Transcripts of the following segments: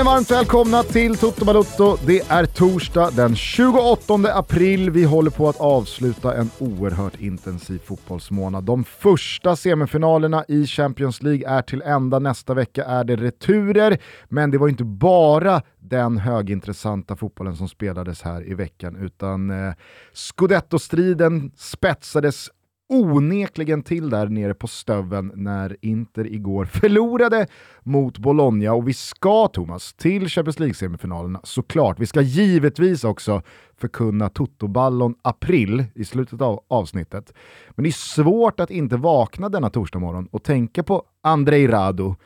ni varmt välkomna till Toto Balutto. Det är torsdag den 28 april. Vi håller på att avsluta en oerhört intensiv fotbollsmånad. De första semifinalerna i Champions League är till ända. Nästa vecka är det returer. Men det var inte bara den högintressanta fotbollen som spelades här i veckan, utan eh, Scudetto-striden spetsades onekligen till där nere på stöven när Inter igår förlorade mot Bologna och vi ska, Thomas, till Champions League-semifinalerna såklart. Vi ska givetvis också förkunna Toto-ballon april i slutet av avsnittet. Men det är svårt att inte vakna denna torsdag morgon och tänka på Andrei Rado,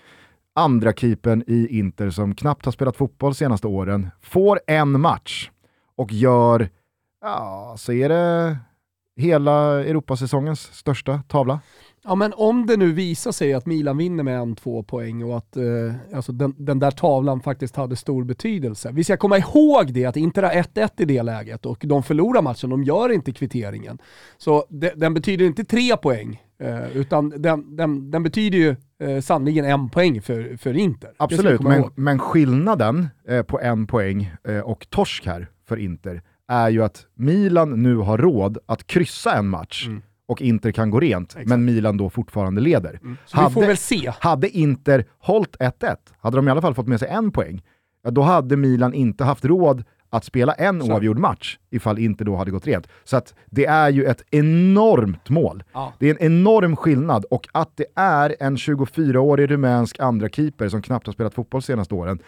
andra keepern i Inter som knappt har spelat fotboll senaste åren, får en match och gör, ja, så är det hela Europasäsongens största tavla. Ja men om det nu visar sig att Milan vinner med en, två poäng och att eh, alltså den, den, där tavlan faktiskt hade stor betydelse. Vi ska komma ihåg det att Inter har 1-1 i det läget och de förlorar matchen, de gör inte kvitteringen. Så de, den betyder inte tre poäng, eh, utan den, den, den, betyder ju eh, sannoliken en poäng för, för Inter. Absolut, men, men, skillnaden eh, på en poäng eh, och torsk här för Inter är ju att Milan nu har råd att kryssa en match mm. och Inter kan gå rent, Exakt. men Milan då fortfarande leder. Mm. hade, hade Inter hållit 1-1, hade de i alla fall fått med sig en poäng, då hade Milan inte haft råd att spela en Så. oavgjord match ifall Inter då hade gått rent. Så att det är ju ett enormt mål. Ja. Det är en enorm skillnad och att det är en 24-årig rumänsk andra keeper som knappt har spelat fotboll de senaste åren,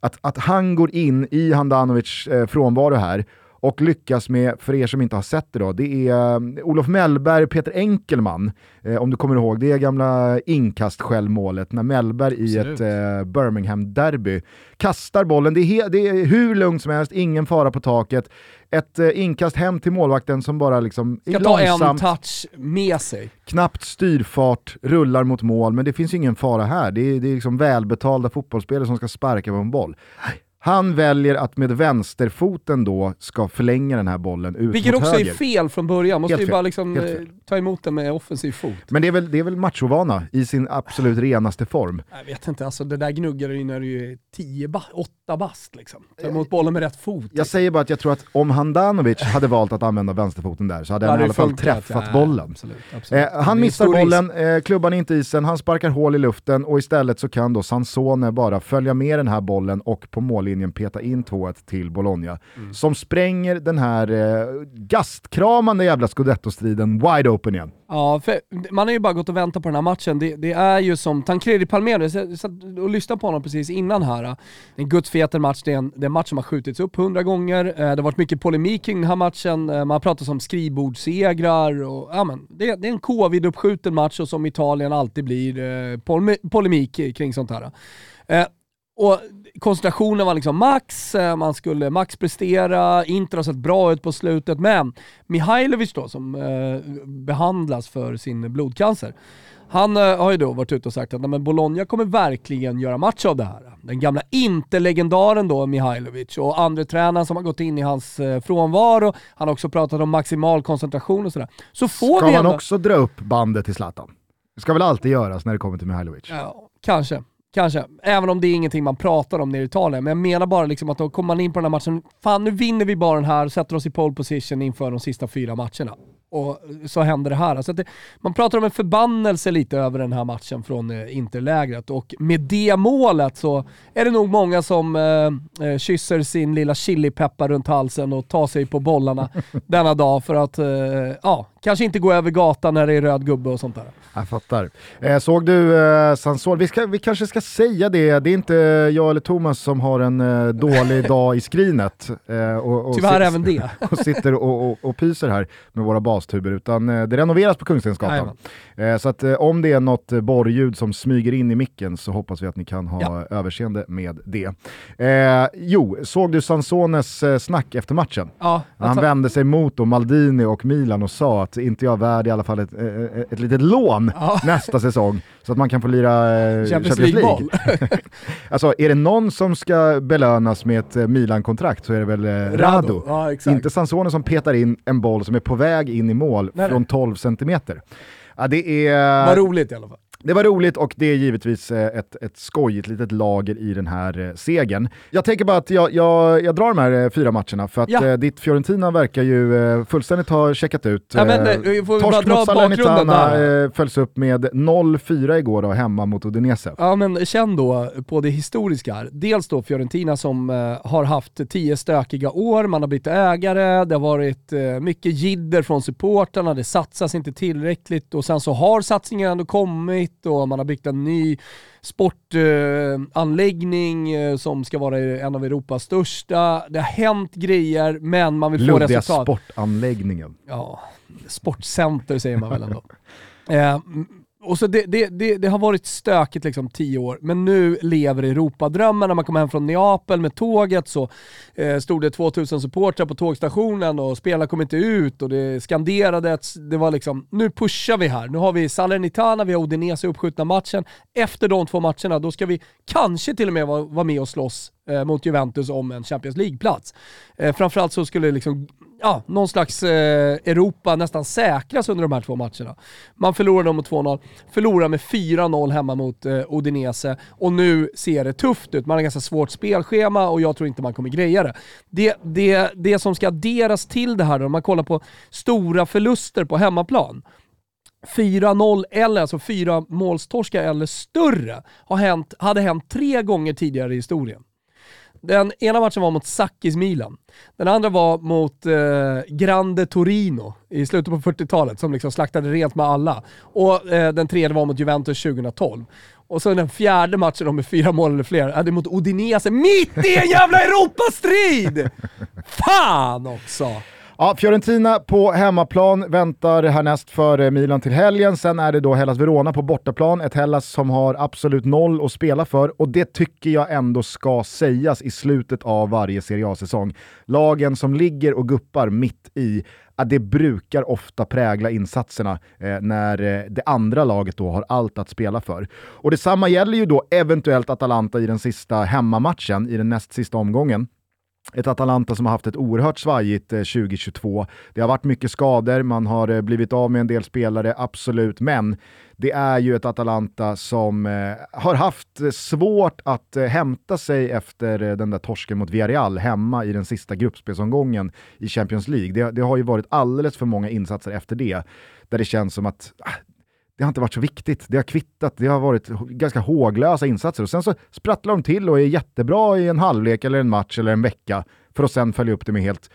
att, att han går in i Handanovics eh, frånvaro här och lyckas med, för er som inte har sett det då, det är um, Olof Mellberg, Peter Enkelman, eh, om du kommer ihåg, det är gamla inkast-självmålet när Mellberg i ett eh, Birmingham-derby kastar bollen, det är, det är hur lugnt som helst, ingen fara på taket, ett eh, inkast hem till målvakten som bara liksom Ska ta en touch med sig. Knappt styrfart, rullar mot mål, men det finns ingen fara här. Det är, det är liksom välbetalda fotbollsspelare som ska sparka på en boll. Han väljer att med vänsterfoten då ska förlänga den här bollen ut Vilket mot också höger. är fel från början, måste ju bara liksom eh, ta emot den med offensiv fot. Men det är väl, det är väl machovana i sin absolut renaste form. Jag vet inte, alltså det där gnuggar du när du är 10, 8 bast liksom. Ta emot bollen med rätt fot. Jag säger bara att jag tror att om Handanovic hade valt att använda vänsterfoten där så hade han i alla fall träffat ja, bollen. Absolut, absolut. Eh, han missar bollen, eh, klubban inte isen, han sparkar hål i luften och istället så kan då Sansone bara följa med den här bollen och på mål mållinjen peta in 2-1 till Bologna. Mm. Som spränger den här eh, gastkramande jävla scudetto-striden wide open igen. Ja, för man har ju bara gått och väntat på den här matchen. Det, det är ju som Tancredi Palmero, jag satt och lyssnade på honom precis innan här. En gudsfeter match, det är en, det är en match som har skjutits upp hundra gånger. Eh, det har varit mycket polemik kring den här matchen, eh, man har pratat om skrivbordssegrar och ja men, det, det är en covid-uppskjuten match och som Italien alltid blir eh, polemik kring sånt här. Och koncentrationen var liksom max, eh, man skulle max prestera, Inter har sett bra ut på slutet, men Mihailovic då som eh, behandlas för sin blodcancer, han eh, har ju då varit ute och sagt att men Bologna kommer verkligen göra match av det här. Den gamla inte-legendaren då, Mihailovic, och andra tränaren som har gått in i hans eh, frånvaro, han har också pratat om maximal koncentration och sådär. Så får Ska vi man också dra upp bandet till Zlatan? Det ska väl alltid göras när det kommer till Mihailovic? Ja, kanske. Kanske, även om det är ingenting man pratar om nere i Italien. Men jag menar bara liksom att då kommer man in på den här matchen, fan nu vinner vi bara den här, sätter oss i pole position inför de sista fyra matcherna och så händer det här. Alltså det, man pratar om en förbannelse lite över den här matchen från eh, Interlägret och med det målet så är det nog många som eh, eh, kysser sin lilla chilipeppar runt halsen och tar sig på bollarna denna dag för att, eh, ja, kanske inte gå över gatan när det är röd gubbe och sånt där. Jag fattar. Eh, såg du eh, Sansol? Vi, ska, vi kanske ska säga det, det är inte jag eller Thomas som har en eh, dålig dag i skrinet. Eh, och, och Tyvärr även det. och sitter och, och, och pyser här med våra bas bastuber, utan eh, det renoveras på Kungstensgatan. Eh, så att eh, om det är något borrljud som smyger in i micken så hoppas vi att ni kan ha ja. överseende med det. Eh, jo, såg du Sansones snack efter matchen? Ja, Han alltså... vände sig mot Maldini och Milan och sa att inte jag är värd i alla fall ett, ett, ett litet lån ja. nästa säsong så att man kan få lira eh, Champions League. alltså är det någon som ska belönas med ett Milan-kontrakt så är det väl eh, Rado. Ja, inte Sansone som petar in en boll som är på väg in i mål Nej. från 12 centimeter. Ja, det är... Vad roligt i alla fall. Det var roligt och det är givetvis eh, ett, ett skojigt litet lager i den här eh, segern. Jag tänker bara att jag, jag, jag drar de här eh, fyra matcherna för att Ja. ditt Fiorentina verkar ju fullständigt ha checkat ut. Ja, men, vi får bara Torsk mot Salernitana följs upp med 0-4 igår då, hemma mot Udinese. Ja men känn då på det historiska här. Dels då Fiorentina som har haft tio stökiga år, man har bytt ägare, det har varit mycket jidder från supportrarna, det satsas inte tillräckligt och sen så har satsningen ändå kommit och man har byggt en ny sportanläggning eh, eh, som ska vara en av Europas största. Det har hänt grejer men man vill få Luddiga resultat. sportanläggningen. Ja, sportcenter säger man väl ändå. Eh, och så det, det, det, det har varit stökigt liksom tio år, men nu lever Europadrömmen. När man kom hem från Neapel med tåget så eh, stod det 2000 supportrar på tågstationen och spelarna kom inte ut och det skanderades. Det var liksom, nu pushar vi här. Nu har vi Salernitana, vi har Udinese uppskjutna matchen. Efter de två matcherna, då ska vi kanske till och med vara, vara med och slåss eh, mot Juventus om en Champions League-plats. Eh, framförallt så skulle liksom, ja, någon slags eh, Europa nästan säkras under de här två matcherna. Man förlorade dem mot 2-0, förlorar med 4-0 hemma mot eh, Udinese och nu ser det tufft ut. Man har ganska svårt spelschema och jag tror inte man kommer greja det. Det, det, det som ska adderas till det här då, om man kollar på stora förluster på hemmaplan, 4-0 eller alltså fyra målstorskar eller större har hänt, hade hänt tre gånger tidigare i historien. Den ena matchen var mot Sakis Milan. Den andra var mot eh, Grande Torino i slutet på 40-talet som liksom slaktade rent med alla. Och eh, den tredje var mot Juventus 2012. Och så den fjärde matchen då med fyra mål eller fler, är det mot Udinese mitt i en jävla Europastrid! Fan också! Ja, Fiorentina på hemmaplan väntar härnäst för eh, Milan till helgen. Sen är det då Hellas Verona på bortaplan. Ett Hellas som har absolut noll att spela för och det tycker jag ändå ska sägas i slutet av varje Serie A-säsong. Lagen som ligger och guppar mitt i ja, det brukar ofta prägla insatserna eh, när eh, det andra laget då har allt att spela för. Och detsamma gäller ju då eventuellt Atalanta i den sista hemmamatchen, i den näst sista omgången. Ett Atalanta som har haft ett oerhört svajigt eh, 2022. Det har varit mycket skador, man har eh, blivit av med en del spelare, absolut, men det är ju ett Atalanta som eh, har haft svårt att hämta sig efter den där torsken mot Villarreal hemma i den sista gruppspelsomgången i Champions League. Det, det har ju varit alldeles för många insatser efter det, där det känns som att ah, det har inte varit så viktigt. Det har kvittat, det har varit ganska håglösa insatser och sen så sprattlar de till och är jättebra i en halvlek eller en match eller en vecka för att sen följa upp det med helt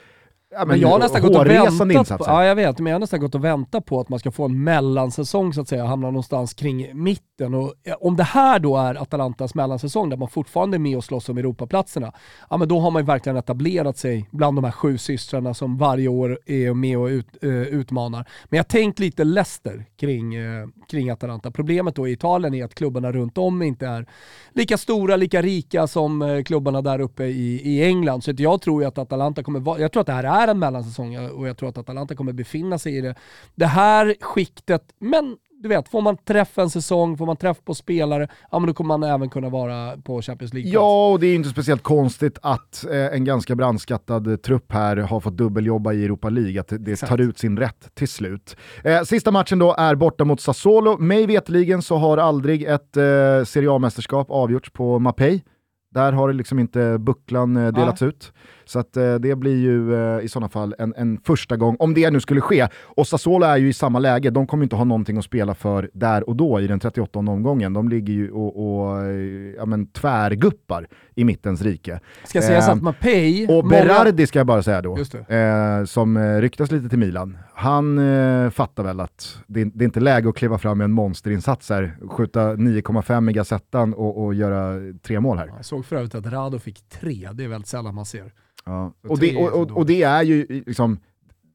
ja, Men jag har nästan gått och väntat på, ja jag vet, men jag har nästan gått och väntat på att man ska få en mellansäsong så att säga, hamna någonstans kring mitten. Och om det här då är Atalantas mellansäsong där man fortfarande är med och slåss om Europaplatserna, ja men då har man ju verkligen etablerat sig bland de här sju systrarna som varje år är med och ut, eh, utmanar. Men jag tänkt lite Leicester kring, eh, kring Atalanta. Problemet då i Italien är att klubbarna runt om inte är lika stora, lika rika som eh, klubbarna där uppe i, i England. Så jag tror ju att Atalanta kommer vara, jag tror att det här är en mellansäsong eh, och jag tror att Atalanta kommer befinna sig i det, det här skiktet. Men du vet, får man träff en säsong, får man träff på spelare, ja men då kommer man även kunna vara på Champions League. Ja, och det är inte speciellt konstigt att eh, en ganska brandskattad trupp här har fått dubbeljobba i Europa League, att det, Exakt. tar ut sin rätt till slut. Eh, sista matchen då är borta mot Sassuolo. Mig veteligen så har aldrig ett eh, Serie A-mästerskap avgjorts på Mapei. Där har det liksom inte bucklan eh, delats ut. Så att, eh, det blir ju eh, i sådana fall en, en första gång, om det nu skulle ske. Och Sassuolo är ju i samma läge, de kommer inte ha någonting att spela för där och då i den 38 omgången. De ligger ju och, och eh, ja, men, tvärguppar i mittens rike. Ska sägas Eh, att Mapei... Och många- Berardi ska jag bara säga då, eh, som ryktas lite till Milan. Han eh, fattar väl att det, det är inte läge att kliva fram med en monsterinsats här, skjuta 9,5 i Gazettan och, och göra tre mål här. Jag såg för övrigt att Rado fick tre, det är väldigt sällan man ser. Ja. Och det, och, och, och det är ju liksom,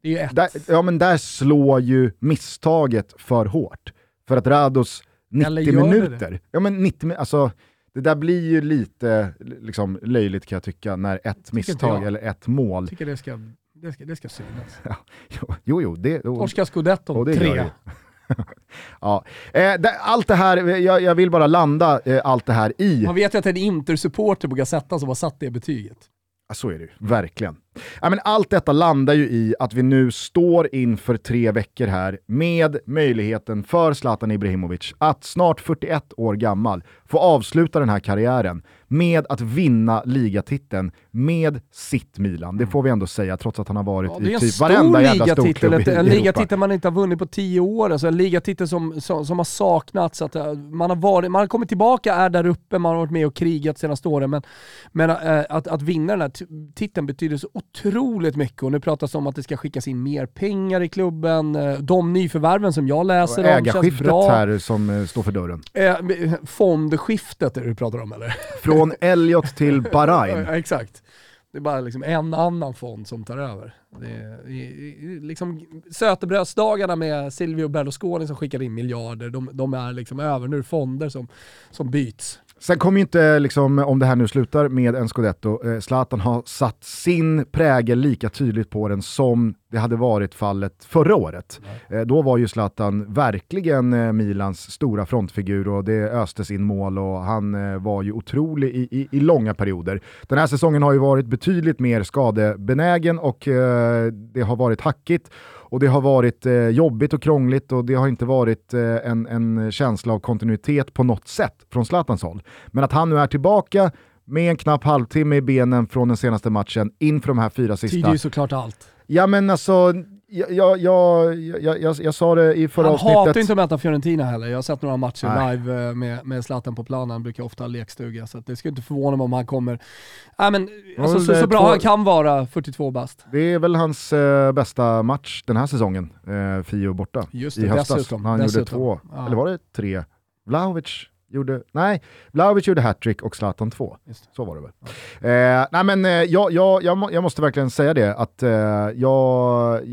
Det är där, ja, men där slår ju misstaget för hårt. För att Rados 90 Eller gör det minuter, ja men 90 mi- alltså det där blir ju lite liksom, löjligt kan jag tycka när ett misstag eller ett mål Jag tycker det ska, det ska, det ska synas. Jo, jo, jo det, och, Torska scudetton, tre. ja. eh, det, allt det här, jag, jag vill bara landa eh, allt det här i, Man vet ju att det är en Inter-supporter på Gazettan som har satt det betyget så är det ju, verkligen. Ja, men allt detta landar ju i att vi nu står inför tre veckor här med möjligheten för Zlatan Ibrahimovic att snart 41 år gammal få avsluta den här karriären med att vinna ligatiteln med sitt Milan. Det får vi ändå säga, trots att han har varit ja, i typ varenda jävla storklubb i En ligatitel man inte har vunnit på tio år, alltså en ligatitel som, som, som har saknats. Att eh, man, har varit, man har kommit tillbaka, är där uppe, man har varit med och krigat senaste åren, men, men äh, att, att vinna den här titeln betyder så otroligt mycket. Och nu pratas det om att det ska skickas in mer pengar i klubben, eh, de nyförvärven som jag läser och om känns bra. här som står för dörren. Äh, fondskiftet är det du pratar om eller? Från Elliot till Bahrain. ja, exakt. Det är bara liksom en annan fond som tar över. Det är, liksom sötebrödsdagarna med Silvio Berlusconi som skickar in miljarder, de, de är liksom över. Nu är det fonder som, som byts. Sen kommer ju inte, liksom, om det här nu slutar med en scudetto, eh, Zlatan har satt sin prägel lika tydligt på den som det hade varit fallet förra året. Eh, då var ju Zlatan verkligen eh, Milans stora frontfigur och det östes in mål och han eh, var ju otrolig i, i, i, långa perioder. Den här säsongen har ju varit betydligt mer skadebenägen och eh, det har varit hackigt och det har varit eh, jobbigt och krångligt och det har inte varit eh, en, en känsla av kontinuitet på något sätt från Zlatans håll. Men att han nu är tillbaka med en knapp halvtimme i benen från den senaste matchen inför de här fyra sista. Tyder ju såklart allt. Ja men alltså, jag, jag, jag, jag, sa det i förra han avsnittet. Han hatar inte att möta Fiorentina heller. Jag har sett några matcher Nej. live eh, med, med Zlatan på planen, han brukar ofta ha lekstuga, så det skulle inte förvåna mig om han kommer... Nej, men, alltså, så, så bra två... han kan vara, 42 bast. Det är väl hans äh, bästa match den här säsongen, äh, Fio borta, Just det, i höstas. Dessutom, han dessutom. gjorde två, ja. eller var det tre? Vlahovic gjorde, nej, Vlahovic gjorde hattrick och Zlatan två. Så var det väl. Ja. Eh, nej men eh, jag, jag, jag, jag, måste verkligen säga det, att eh, jag,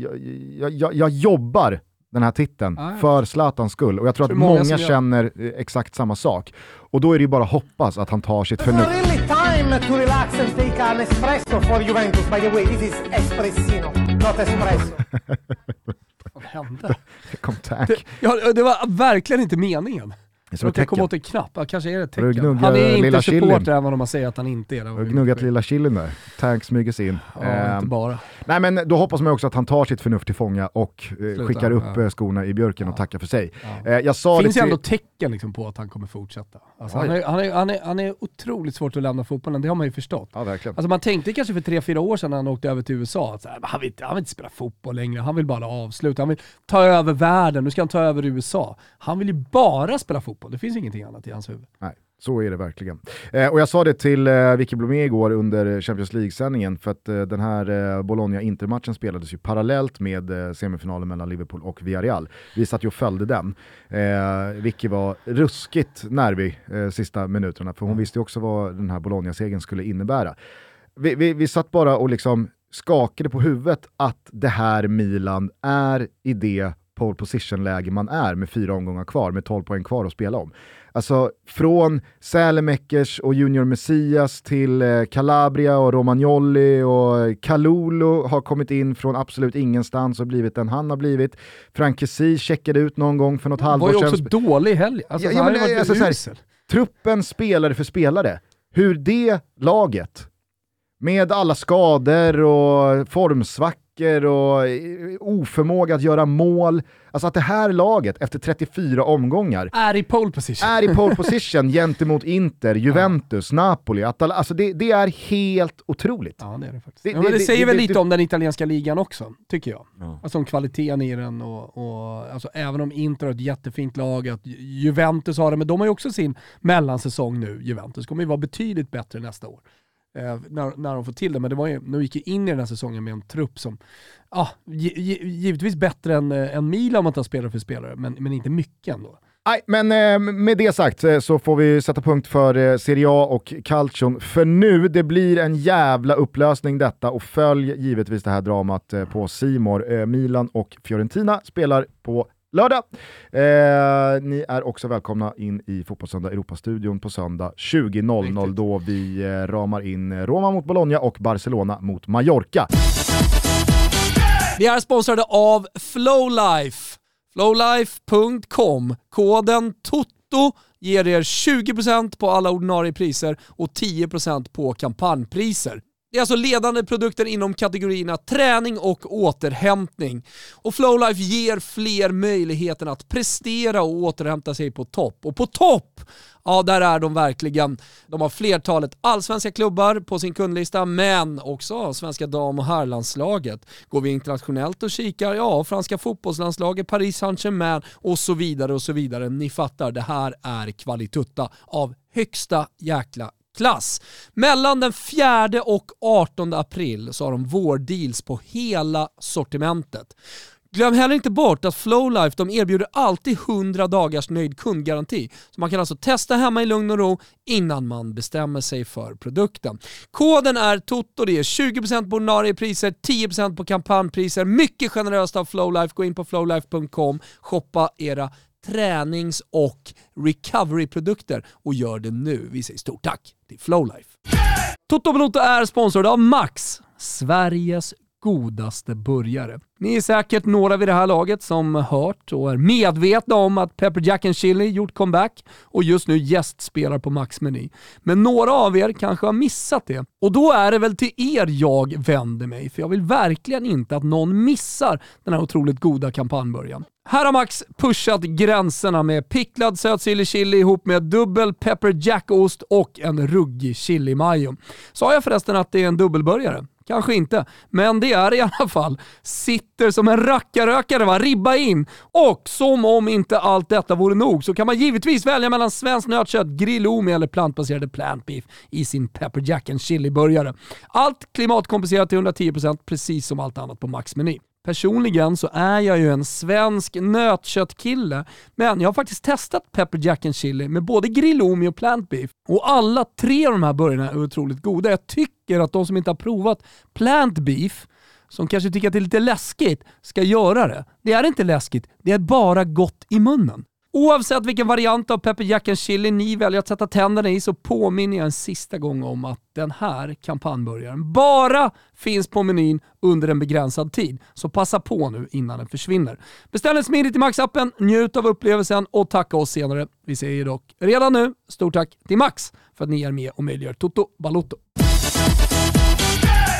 jag, jag, jobbar den här titeln ah, för Zlatans skull. Och jag tror, tror att många, många känner eh, exakt samma sak. Och då är det ju bara att hoppas att han tar sitt förnuft. really time to relax and take an espresso for Juventus by the way. This is espressino, not espresso. Vad hände? Det kom tack. Det, ja, det var verkligen inte meningen. Råkade komma åt en knapp, ja, kanske är det ett tecken. Han är inte supporter även om man säger att han inte är det. Har gnuggat lilla chilin där? Tank smyger sig in. Ja, eh, inte bara. Nej men då hoppas man också att han tar sitt förnuft till fånga och eh, skickar upp ja. Eh, skorna i björken ja. och tackar för sig. Ja. Eh, jag sa det finns ju ändå tecken liksom på att han kommer fortsätta. Alltså han, är, han, är, han, är, han är otroligt svårt att lämna fotbollen, det har man ju förstått. Ja, verkligen. Alltså man tänkte kanske för tre fyra år sedan när han åkte över till USA att här, han, vill inte, han vill inte spela fotboll längre, han vill bara avsluta, han vill ta över världen, nu ska han ta över USA. Han vill ju bara spela fotboll, det finns ingenting annat i hans huvud. Nej. Så är det verkligen. Eh, och jag sa det till eh, Vicky Blomé igår under Champions League-sändningen, för att eh, den här eh, Bologna-Inter-matchen spelades ju parallellt med eh, semifinalen mellan Liverpool och Villarreal. Vi satt ju och följde den. Eh, Vicky var ruskigt nervig eh, sista minuterna, för hon visste ju också vad den här Bologna-segern skulle innebära. Vi, vi, vi satt bara och liksom skakade på huvudet att det här Milan är i det pole position-läge man är med fyra omgångar kvar, med 12 poäng kvar att spela om. Alltså från Sälemäckers och Junior Messias till eh, Calabria och Romagnoli och Kalulu har kommit in från absolut ingenstans och blivit den han har blivit. Frank Kessie checkade ut någon gång för något halvår sedan. var ju också dålig helg. Alltså, ja, ja, men, alltså, så här, truppen spelare för spelare, hur det laget med alla skador och formsvackor osäker och eh, oförmåga att göra mål. Alltså att det här laget efter 34 omgångar är i pole position, är i pole position gentemot Inter, Juventus, Napoli. Atal alltså det, det, är helt otroligt. Ja det är det faktiskt. Det, ja, men det, det säger väl lite om den italienska ligan också, tycker jag. Ja. Alltså om kvaliteten i den och, och alltså även om Inter har ett jättefint lag, att Juventus har det, men de har ju också sin mellansäsong nu, Juventus kommer ju vara betydligt bättre nästa år Eh, när, när de får till det. Men det var ju, de gick ju in i den här säsongen med en trupp som, ah, givetvis bättre än, eh, än Milan om man tar spelare för spelare, men, men inte mycket ändå. Nej, men eh, med det sagt så får vi sätta punkt för Serie A och Calcion för nu. Det blir en jävla upplösning detta och följ givetvis det här dramat på Simor. Milan och Fiorentina spelar på lördag. Eh, ni är också välkomna in i Fotbollssöndag Europastudion på söndag 20.00 då vi eh, ramar in Roma mot Bologna och Barcelona mot Mallorca. Vi är sponsrade av Flowlife. Flowlife.com. Koden TOTO ger er 20% på alla ordinarie priser och 10% på kampanjpriser. Det är alltså ledande produkter inom kategorierna träning och återhämtning. Och Flowlife ger fler möjligheten att prestera och återhämta sig på topp. Och på topp, ja där är de verkligen. De har flertalet allsvenska klubbar på sin kundlista, men också svenska dam och herrlandslaget. Går vi internationellt och kikar, ja franska fotbollslandslaget, Paris Saint-Germain och så vidare och så vidare. Ni fattar, det här är kvalitutta av högsta jäkla klass. Mellan den 4 och 18 april så har de vårdeals på hela sortimentet. Glöm heller inte bort att Flowlife de erbjuder alltid 100 dagars nöjd kundgaranti. Så man kan alltså testa hemma i lugn och ro innan man bestämmer sig för produkten. Koden är TOTO, det är 20% på ordinarie priser, 10% på kampanjpriser. Mycket generöst av Flowlife. Gå in på flowlife.com, shoppa era tränings och recovery-produkter och gör det nu. Vi säger stort tack till Flowlife. Toto Balotto är sponsrad av Max, Sveriges godaste burgare. Ni är säkert några vid det här laget som hört och är medvetna om att Pepper Jack and Chili gjort comeback och just nu gästspelar på Max-meny. Men några av er kanske har missat det. Och då är det väl till er jag vänder mig, för jag vill verkligen inte att någon missar den här otroligt goda kampanjbörjan. Här har Max pushat gränserna med picklad sötsillig chili ihop med dubbel pepper Jack-ost och en ruggig chili mayo. Sa jag förresten att det är en dubbelburgare? Kanske inte, men det är i alla fall. Sitter som en rackarrökare va, ribba in. Och som om inte allt detta vore nog så kan man givetvis välja mellan svenskt nötkött, grillomi eller plantbaserade plant beef i sin pepper jack and chili-burgare. Allt klimatkompenserat till 110% precis som allt annat på Max-meny. Personligen så är jag ju en svensk nötköttkille, men jag har faktiskt testat Pepper Jack and Chili med både grillomi och plant beef. Och alla tre av de här burgarna är otroligt goda. Jag tycker att de som inte har provat plant beef, som kanske tycker att det är lite läskigt, ska göra det. Det är inte läskigt, det är bara gott i munnen. Oavsett vilken variant av Pepper Jack and Chili ni väljer att sätta tänderna i så påminner jag en sista gång om att den här kampanjburgaren bara finns på menyn under en begränsad tid. Så passa på nu innan den försvinner. Beställ en smidigt i Max-appen, njut av upplevelsen och tacka oss senare. Vi säger dock redan nu stort tack till Max för att ni är med och möjliggör Toto Balotto.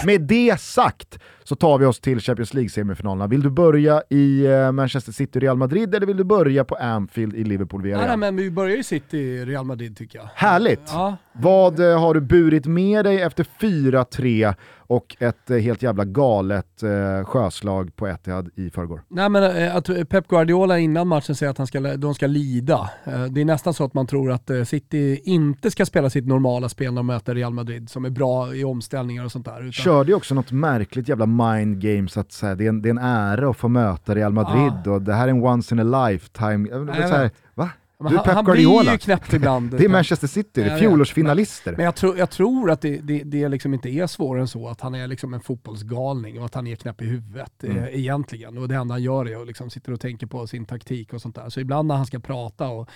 Med det sagt så tar vi oss till Champions League-semifinalerna. Vill du börja i eh, Manchester City-Real Madrid eller vill du börja på Anfield i Liverpool via Nej, nej, men vi börjar ju City-Real Madrid tycker jag. Härligt! Ja. Vad eh, har du burit med dig efter 4-3 och ett eh, helt jävla galet eh, sjöslag på Etihad i förrgår? Nej men att Pep Guardiola innan matchen säger att han ska, de ska lida. Det är nästan så att man tror att City inte ska spela sitt normala spel när de möter Real Madrid som är bra i omställningar och sånt där. Utan... Körde ju också något märkligt jävla mind game så att säga. Det, är en, det är en ära att få möta Real Madrid Ja. och det här är en once in a lifetime. Jag så här, va? Men Du är Pep han Guardiola. blir ju knäppt ibland. Det är Manchester City, det är fjolårsfinalister. Men jag, tror- jag tror att det, det, det liksom inte är svårare än så, att han är liksom en fotbollsgalning och att han är knäpp i huvudet Mm. eh, egentligen. Och det enda han gör är att liksom sitter och tänker på sin taktik och sånt där. Så ibland när han ska prata och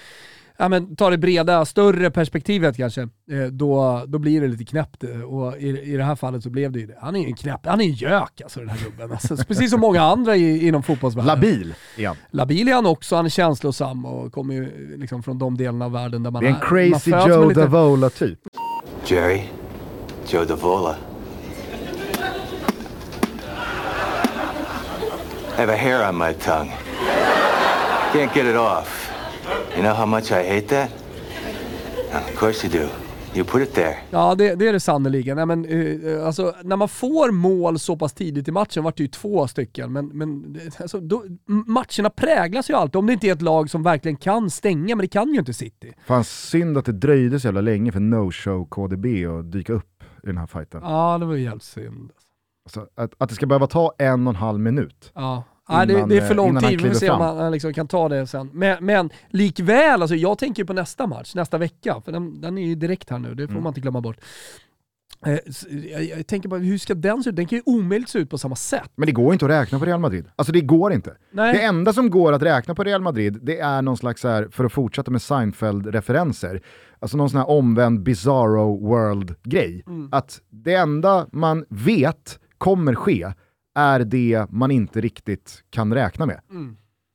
ja, men, ta det breda, större perspektivet kanske, eh, då, då blir det lite knäppt. eh, Och i, i det här fallet så blev det ju det. Han är ju en knäpp, han är en gök alltså den här gubben. Alltså, precis som många andra i, inom fotbollsvärlden. Labil igen. Labil är han också, han är känslosam och kommer ju liksom från de delarna av världen där man Det är en crazy Joe lite- Davola typ. Jerry, Joe Davola. I have a hair on my tongue. Can't get it off. You know how much I hate that? Of course you do. You put it there. Ja, det, det är det sannoliken. Nej, men, eh, alltså, när man får mål så pass tidigt i matchen, vart det ju två stycken, men, men det- alltså, då, matcherna präglas ju alltid, om det inte är ett lag som verkligen kan stänga, men det kan ju inte City. Fan synd att det dröjde så jävla länge för no-show KDB att dyka upp i den här fighten. Ja, det var ju jävligt synd. Alltså, att, att det ska behöva ta en och en halv minut. Ja. Nej, det, det är för eh, lång tid, vi får se om han liksom kan ta det sen. Men, men likväl, alltså, jag tänker ju på nästa match, nästa vecka, för den, den är ju direkt här nu, det får Mm. man inte glömma bort. Eh, jag, jag tänker bara, hur ska den se ut? Den kan ju omöjligt se ut på samma sätt. Men det går inte att räkna på Real Madrid. Alltså det går inte. Nej. Det enda som går att räkna på Real Madrid, det är någon slags, så här, för att fortsätta med Seinfeld-referenser, alltså någon sån här omvänd bizarro world-grej. Att det enda man vet kommer ske är det man inte riktigt kan räkna med.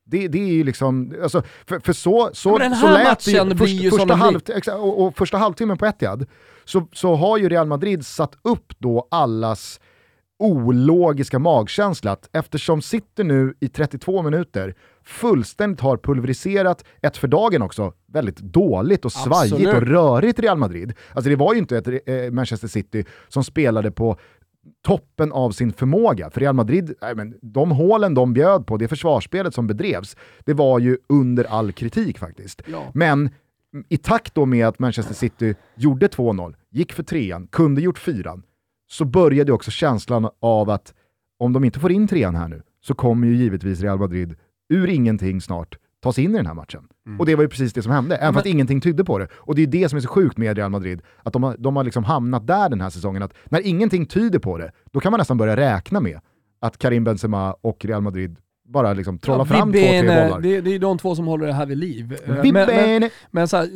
Det, det är ju liksom, alltså, för, för så, så, men den så lät det ju, först, ju första, halv, och, och första halvtimmen på Etihad, så, så har ju Real Madrid satt upp då allas ologiska magkänsla att eftersom City nu i 32 minuter fullständigt har pulveriserat ett för dagen också väldigt dåligt och svajigt Absolut. och rörigt Real Madrid. Alltså det var ju inte ett eh, Manchester City som spelade på toppen av sin förmåga. För Real Madrid, nej men, de hålen de bjöd på, det försvarsspelet som bedrevs, det var ju under all kritik faktiskt. Ja. Men i takt då med att Manchester City gjorde 2-0, gick för trean, kunde gjort fyran, så började också känslan av att om de inte får in trean här nu, så kommer ju givetvis Real Madrid ur ingenting snart ta sig in i den här matchen. Och det var ju precis det som hände, även fast ingenting tydde på det. Och det är det som är så sjukt med Real Madrid, att de har, de har liksom hamnat där den här säsongen, att när ingenting tyder på det, då kan man nästan börja räkna med att Karim Benzema och Real Madrid bara liksom trollar Ja, fram två, tre bollar. Det, det är de två som håller det här vid liv. Eh, Men, men, men så här,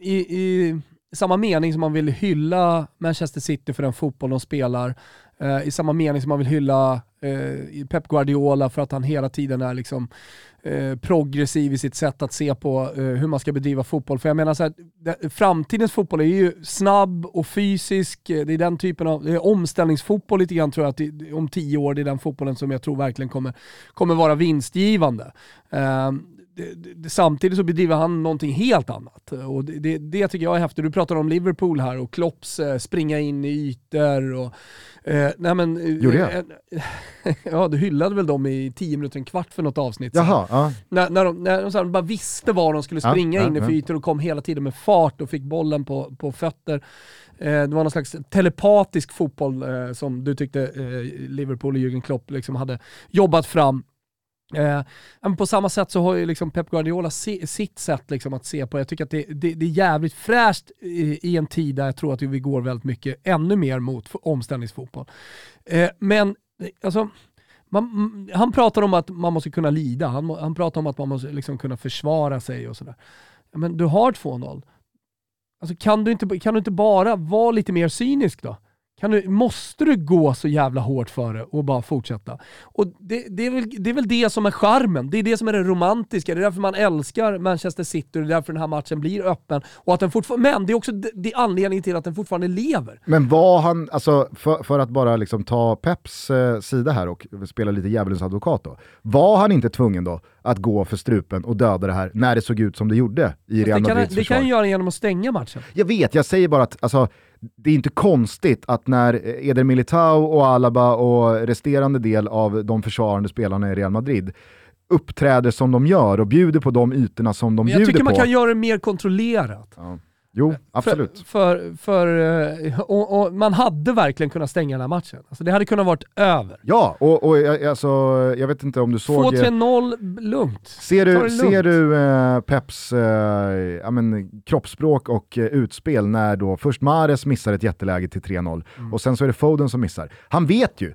i, i samma mening som man vill hylla Manchester City för den fotboll de spelar, eh, i samma mening som man vill hylla eh, Pep Guardiola för att han hela tiden är liksom eh, progressiv i sitt sätt att se på eh, hur man ska bedriva fotboll. För jag menar så här, det, framtidens fotboll är ju snabb och fysisk, eh, det är den typen av, det är omställningsfotboll lite grann tror jag att det, om tio år, det är den fotbollen som jag tror verkligen kommer, kommer vara vinstgivande. Eh, det, det, samtidigt så bedriver han någonting helt annat. Och det, det, tycker jag är häftigt. Du pratar om Liverpool här och Klopps eh, springa in i ytor och... Eh, nej men, eh, Gjorde jag? eh, ja, du hyllade väl dem i tio minuter, en kvart för något avsnitt. Jaha, ja. När, när, de, när de här bara visste var de skulle springa ja, in i ja. för ytor och kom hela tiden med fart och fick bollen på, på fötter. Eh, det var någon slags telepatisk fotboll eh, som du tyckte eh, Liverpool och Jürgen Klopp liksom hade jobbat fram. Eh, på samma sätt så har ju liksom Pep Guardiola se, sitt sätt liksom att se på det. Jag tycker att det, det, det är jävligt fräscht i, i en tid där jag tror att vi går väldigt mycket ännu mer mot omställningsfotboll. Eh, men alltså, man, han pratar om att man måste kunna lida, han, han pratar om att man måste liksom kunna försvara sig och sådär. Men du har 2-0. Alltså, kan, du inte, kan du inte bara vara lite mer cynisk då? Kan du, måste du gå så jävla hårt för det och bara fortsätta? Och det, det, är väl, det är väl det som är charmen, det är det som är det romantiska, det är därför man älskar Manchester City och det är därför den här matchen blir öppen. Och att den fortfarande, men det är också det, det är anledningen till att den fortfarande lever. Men var han, alltså för, för att bara liksom ta Peps eh, sida här och spela lite djävulens advokat då, var han inte tvungen då att gå för strupen och döda det här när det såg ut som det gjorde i Real Det Madrids det försvar? kan han göra genom att stänga matchen. Jag vet, jag säger bara att alltså, det är inte konstigt att när Eder Militao och Alaba och resterande del av de försvarande spelarna i Real Madrid uppträder som de gör och bjuder på de ytorna som de Men jag bjuder tycker man på. kan göra det mer kontrollerat. Ja. Jo, absolut. För, för, för, eh, och, och man hade verkligen kunnat stänga den här matchen. Alltså det hade kunnat varit över. Ja, och, och jag- alltså, jag vet inte om du såg... eh, 2-3-0, lugnt. Ser du, lugnt. ser du eh, Peps eh, ja, men, kroppsspråk och eh, utspel när då först Mares missar ett jätteläge till 3-0 Mm. och sen så är det Foden som missar. Han vet ju,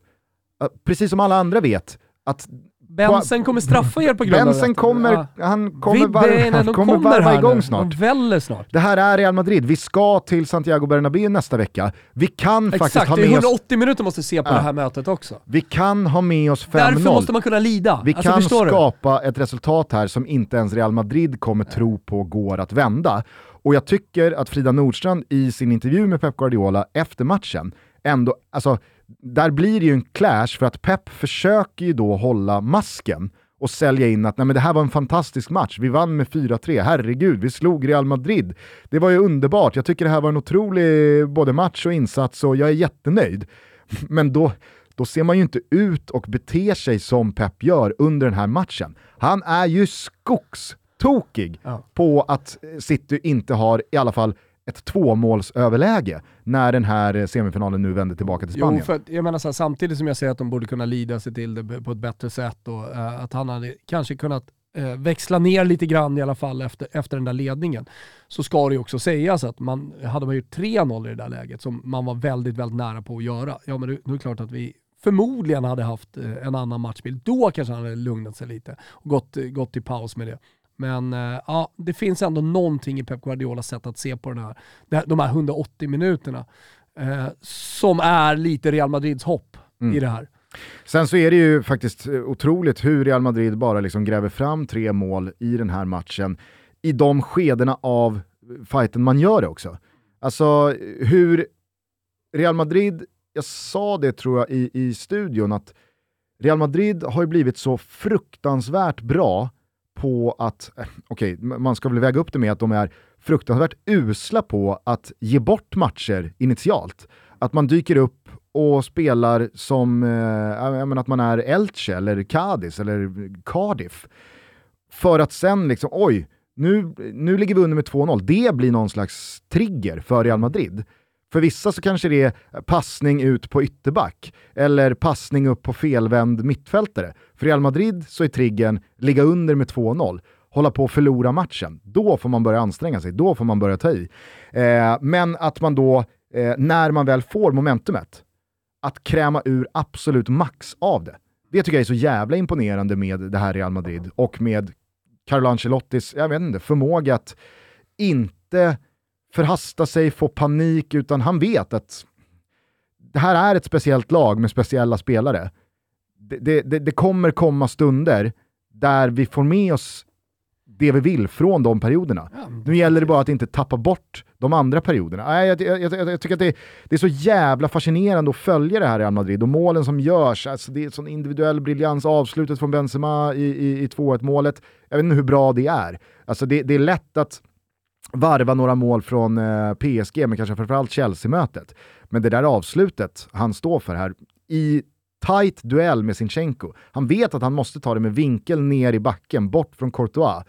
eh, precis som alla andra vet, att Bensen kommer straffa er på grund av Bensen detta. kommer, han kommer, var, han de kommer varva här igång nu. snart. De väller snart. Det här är Real Madrid, vi ska till Santiago Bernabéu nästa vecka. Vi kan faktiskt Exakt, ha det är med oss, 180 minuter måste se på Ja. det här mötet också. vi kan ha med oss 5-0. Därför måste man kunna lida. Vi alltså, kan förstår du? skapa ett resultat här som inte ens Real Madrid kommer tro på går att vända. Och jag tycker att Frida Nordstrand i sin intervju med Pep Guardiola efter matchen, ändå, alltså, där blir det ju en clash för att Pep försöker ju då hålla masken och sälja in att Nej, men det här var en fantastisk match, vi vann med 4-3, herregud, vi slog Real Madrid. Det var ju underbart, jag tycker det här var en otrolig både match och insats och jag är jättenöjd. Men då, då ser man ju inte ut och beter sig som Pep gör under den här matchen. Han är ju skogstokig Ja. på att City inte har i alla fall ett tvåmålsöverläge när den här eh, semifinalen nu vänder tillbaka till Spanien. Jo, för att, jag menar så här, samtidigt som jag säger att de borde kunna lida sig till det på ett bättre sätt och eh, att han hade kanske kunnat eh, växla ner lite grann i alla fall efter, efter den där ledningen, så ska det ju också sägas att man, hade man gjort 3-0 i det där läget, som man var väldigt, väldigt nära på att göra, ja men det, det är klart att vi förmodligen hade haft en annan matchbild. Då kanske han hade lugnat sig lite och gått, gått till paus med det. Men eh, ja, det finns ändå någonting i Pep Guardiolas sätt att se på den här, de här 180 minuterna eh, som är lite Real Madrids hopp Mm. i det här. Sen så är det ju faktiskt otroligt hur Real Madrid bara liksom gräver fram tre mål i den här matchen i de skedena av fighten man gör det också. Alltså hur Real Madrid, jag sa det tror jag i, i studion, att Real Madrid har ju blivit så fruktansvärt bra på att, okej, okay, man ska väl väga upp det med att de är fruktansvärt usla på att ge bort matcher initialt. Att man dyker upp och spelar som eh, menar, att man är Elche eller Cadiz eller Cardiff. För att sen liksom, oj, nu, nu ligger vi under med 2-0. Det blir någon slags trigger för Real Madrid. För vissa så kanske det är passning ut på ytterback eller passning upp på felvänd mittfältare. För Real Madrid så är triggern ligga under med 2-0, hålla på att förlora matchen. Då får man börja anstränga sig, då får man börja ta i. Eh, men att man då, eh, när man väl får momentumet, att kräma ur absolut max av det. Det tycker jag är så jävla imponerande med det här Real Madrid och med Carlo Ancelottis, jag vet inte, förmåga att inte förhasta sig, få panik, utan han vet att det här är ett speciellt lag med speciella spelare. Det, det, det kommer komma stunder där vi får med oss det vi vill från de perioderna. Ja, nu gäller det bara att inte tappa bort de andra perioderna. Jag, jag, jag, jag tycker att det, det, är så jävla fascinerande att följa det här i Real Madrid och målen som görs, alltså det är sån individuell briljans, avslutet från Benzema i, i, i 2-1 målet. Jag vet inte hur bra det är. Alltså det, det är lätt att varva några mål från eh, PSG, men kanske framförallt Chelsea-mötet. Men det där avslutet han står för här, i tight duell med Sinchenko. Han vet att han måste ta det med vinkel ner i backen, bort från Courtois.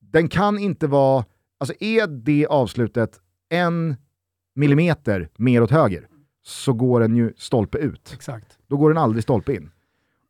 Den kan inte vara, alltså är det avslutet en millimeter mer åt höger så går den ju stolpe ut. Exakt. Då går den aldrig stolpe in.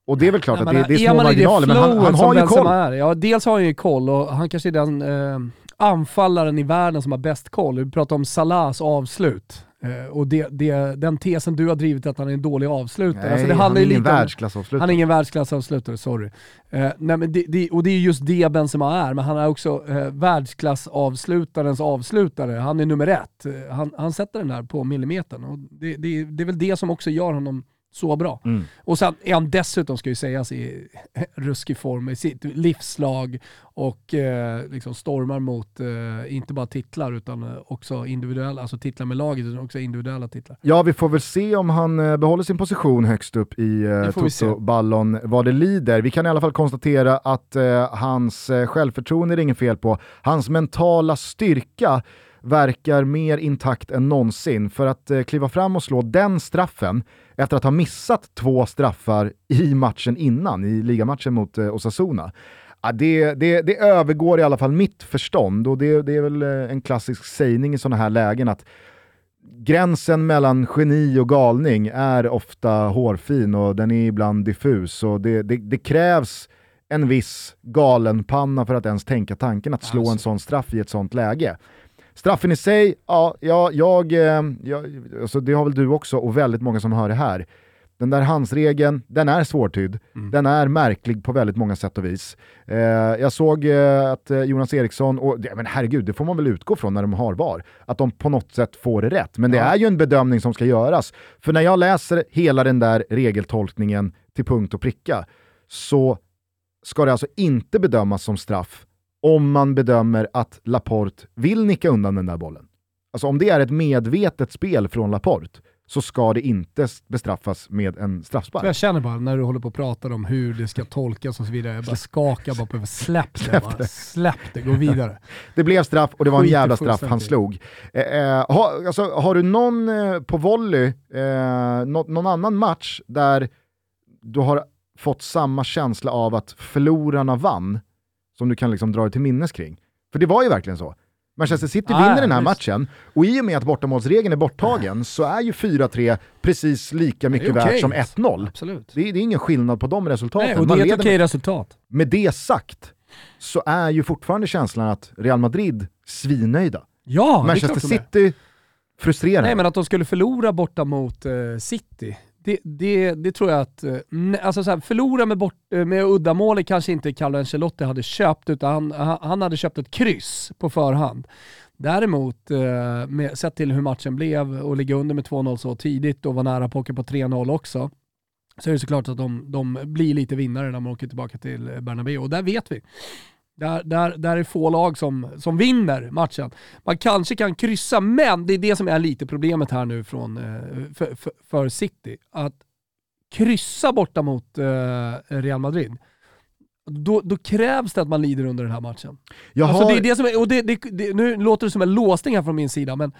Och det är väl klart att det, det är små marginaler, men han, han har ju koll. Är. Ja, dels har han ju koll och han kanske är den eh, anfallaren i världen som har bäst koll. Vi pratar om Salahs avslut. Uh, och det, det, den tesen du har drivit att han är en dålig avslutare. Nej, alltså det han är ingen världsklassavslutare. Han är ingen världsklassavslutare, sorry. Uh, nej, men det, det, och det är just det Benzema är, men han är också uh, världsklassavslutarens avslutare. Han är nummer ett. han, han sätter den där på millimetern. Och det, det, det är väl det som också gör honom så bra. Mm. Och sen är han dessutom, ska ju sägas, i ruskig form i sitt livslag och eh, liksom stormar mot, eh, inte bara titlar utan eh, också individuella, alltså titlar med laget utan också individuella titlar. Ja, vi får väl se om han eh, behåller sin position högst upp i eh, Toto-ballon vad det lider. Vi kan i alla fall konstatera att eh, hans eh, självförtroende är det inget fel på. Hans mentala styrka verkar mer intakt än någonsin. För att kliva fram och slå den straffen efter att ha missat två straffar i matchen innan, i ligamatchen mot eh, Osasuna. Ja, det, det, det, övergår i alla fall mitt förstånd och det, det är väl eh, en klassisk sägning i sådana här lägen att gränsen mellan geni och galning är ofta hårfin och den är ibland diffus och det, det, det krävs en viss galenpanna för att ens tänka tanken att slå alltså. en sån straff i ett sånt läge. Straffen i sig, ja, ja jag, eh, jag, alltså det har väl du också och väldigt många som hör det här. Den där handsregeln, den är svårtydd. Mm. Den är märklig på väldigt många sätt och vis. Eh, jag såg eh, att eh, Jonas Eriksson, och ja, men herregud, det får man väl utgå från när de har VAR, att de på något sätt får det rätt. Men ja. det är ju en bedömning som ska göras. För när jag läser hela den där regeltolkningen till punkt och pricka, så ska det alltså inte bedömas som straff om man bedömer att Laporte vill nicka undan den där bollen. Alltså om det är ett medvetet spel från Laporte så ska det inte bestraffas med en straffspark. Jag känner bara när du håller på och pratar om hur det ska tolkas och så vidare, jag bara skakar bara på släpp det, släpp bara. Släpp det, gå vidare. det blev straff och det var en jävla straff han slog. Eh, eh, ha, alltså, har du någon eh, på volley, eh, no någon annan match där du har fått samma känsla av att förlorarna vann som du kan liksom dra dig till minnes kring. För det var ju verkligen så. Manchester City ah, vinner den här just. matchen och i och med att bortamålsregeln är borttagen så är ju 4-3 precis lika mycket okay. värt som 1-0. Absolut. Det, det, är ingen skillnad på de resultaten. Nej, och det är ett okej okay resultat. Med det sagt så är ju fortfarande känslan att Real Madrid svinnöjda. Ja, Manchester City frustrerade. Nej men att de skulle förlora borta mot uh, City, det, det, det, tror jag att, eh, alltså så här, förlora med, bort, eh, med uddamålet kanske inte Carlo Ancelotti hade köpt, utan han, han hade köpt ett kryss på förhand. Däremot, eh, med, sett till hur matchen blev och ligga under med 2-0 så tidigt och vara nära på på 3-0 också, så är det såklart att de, de blir lite vinnare när man åker tillbaka till Bernabéu. Och där vet vi. Där, där, där är få lag som, som vinner matchen. Man kanske kan kryssa, men det är det som är lite problemet här nu från, eh, för, för, för City. Att kryssa borta mot eh, Real Madrid, då, då, krävs det att man lider under den här matchen. Alltså det är det som är, och det, det, det, nu låter det som en låsning här från min sida, men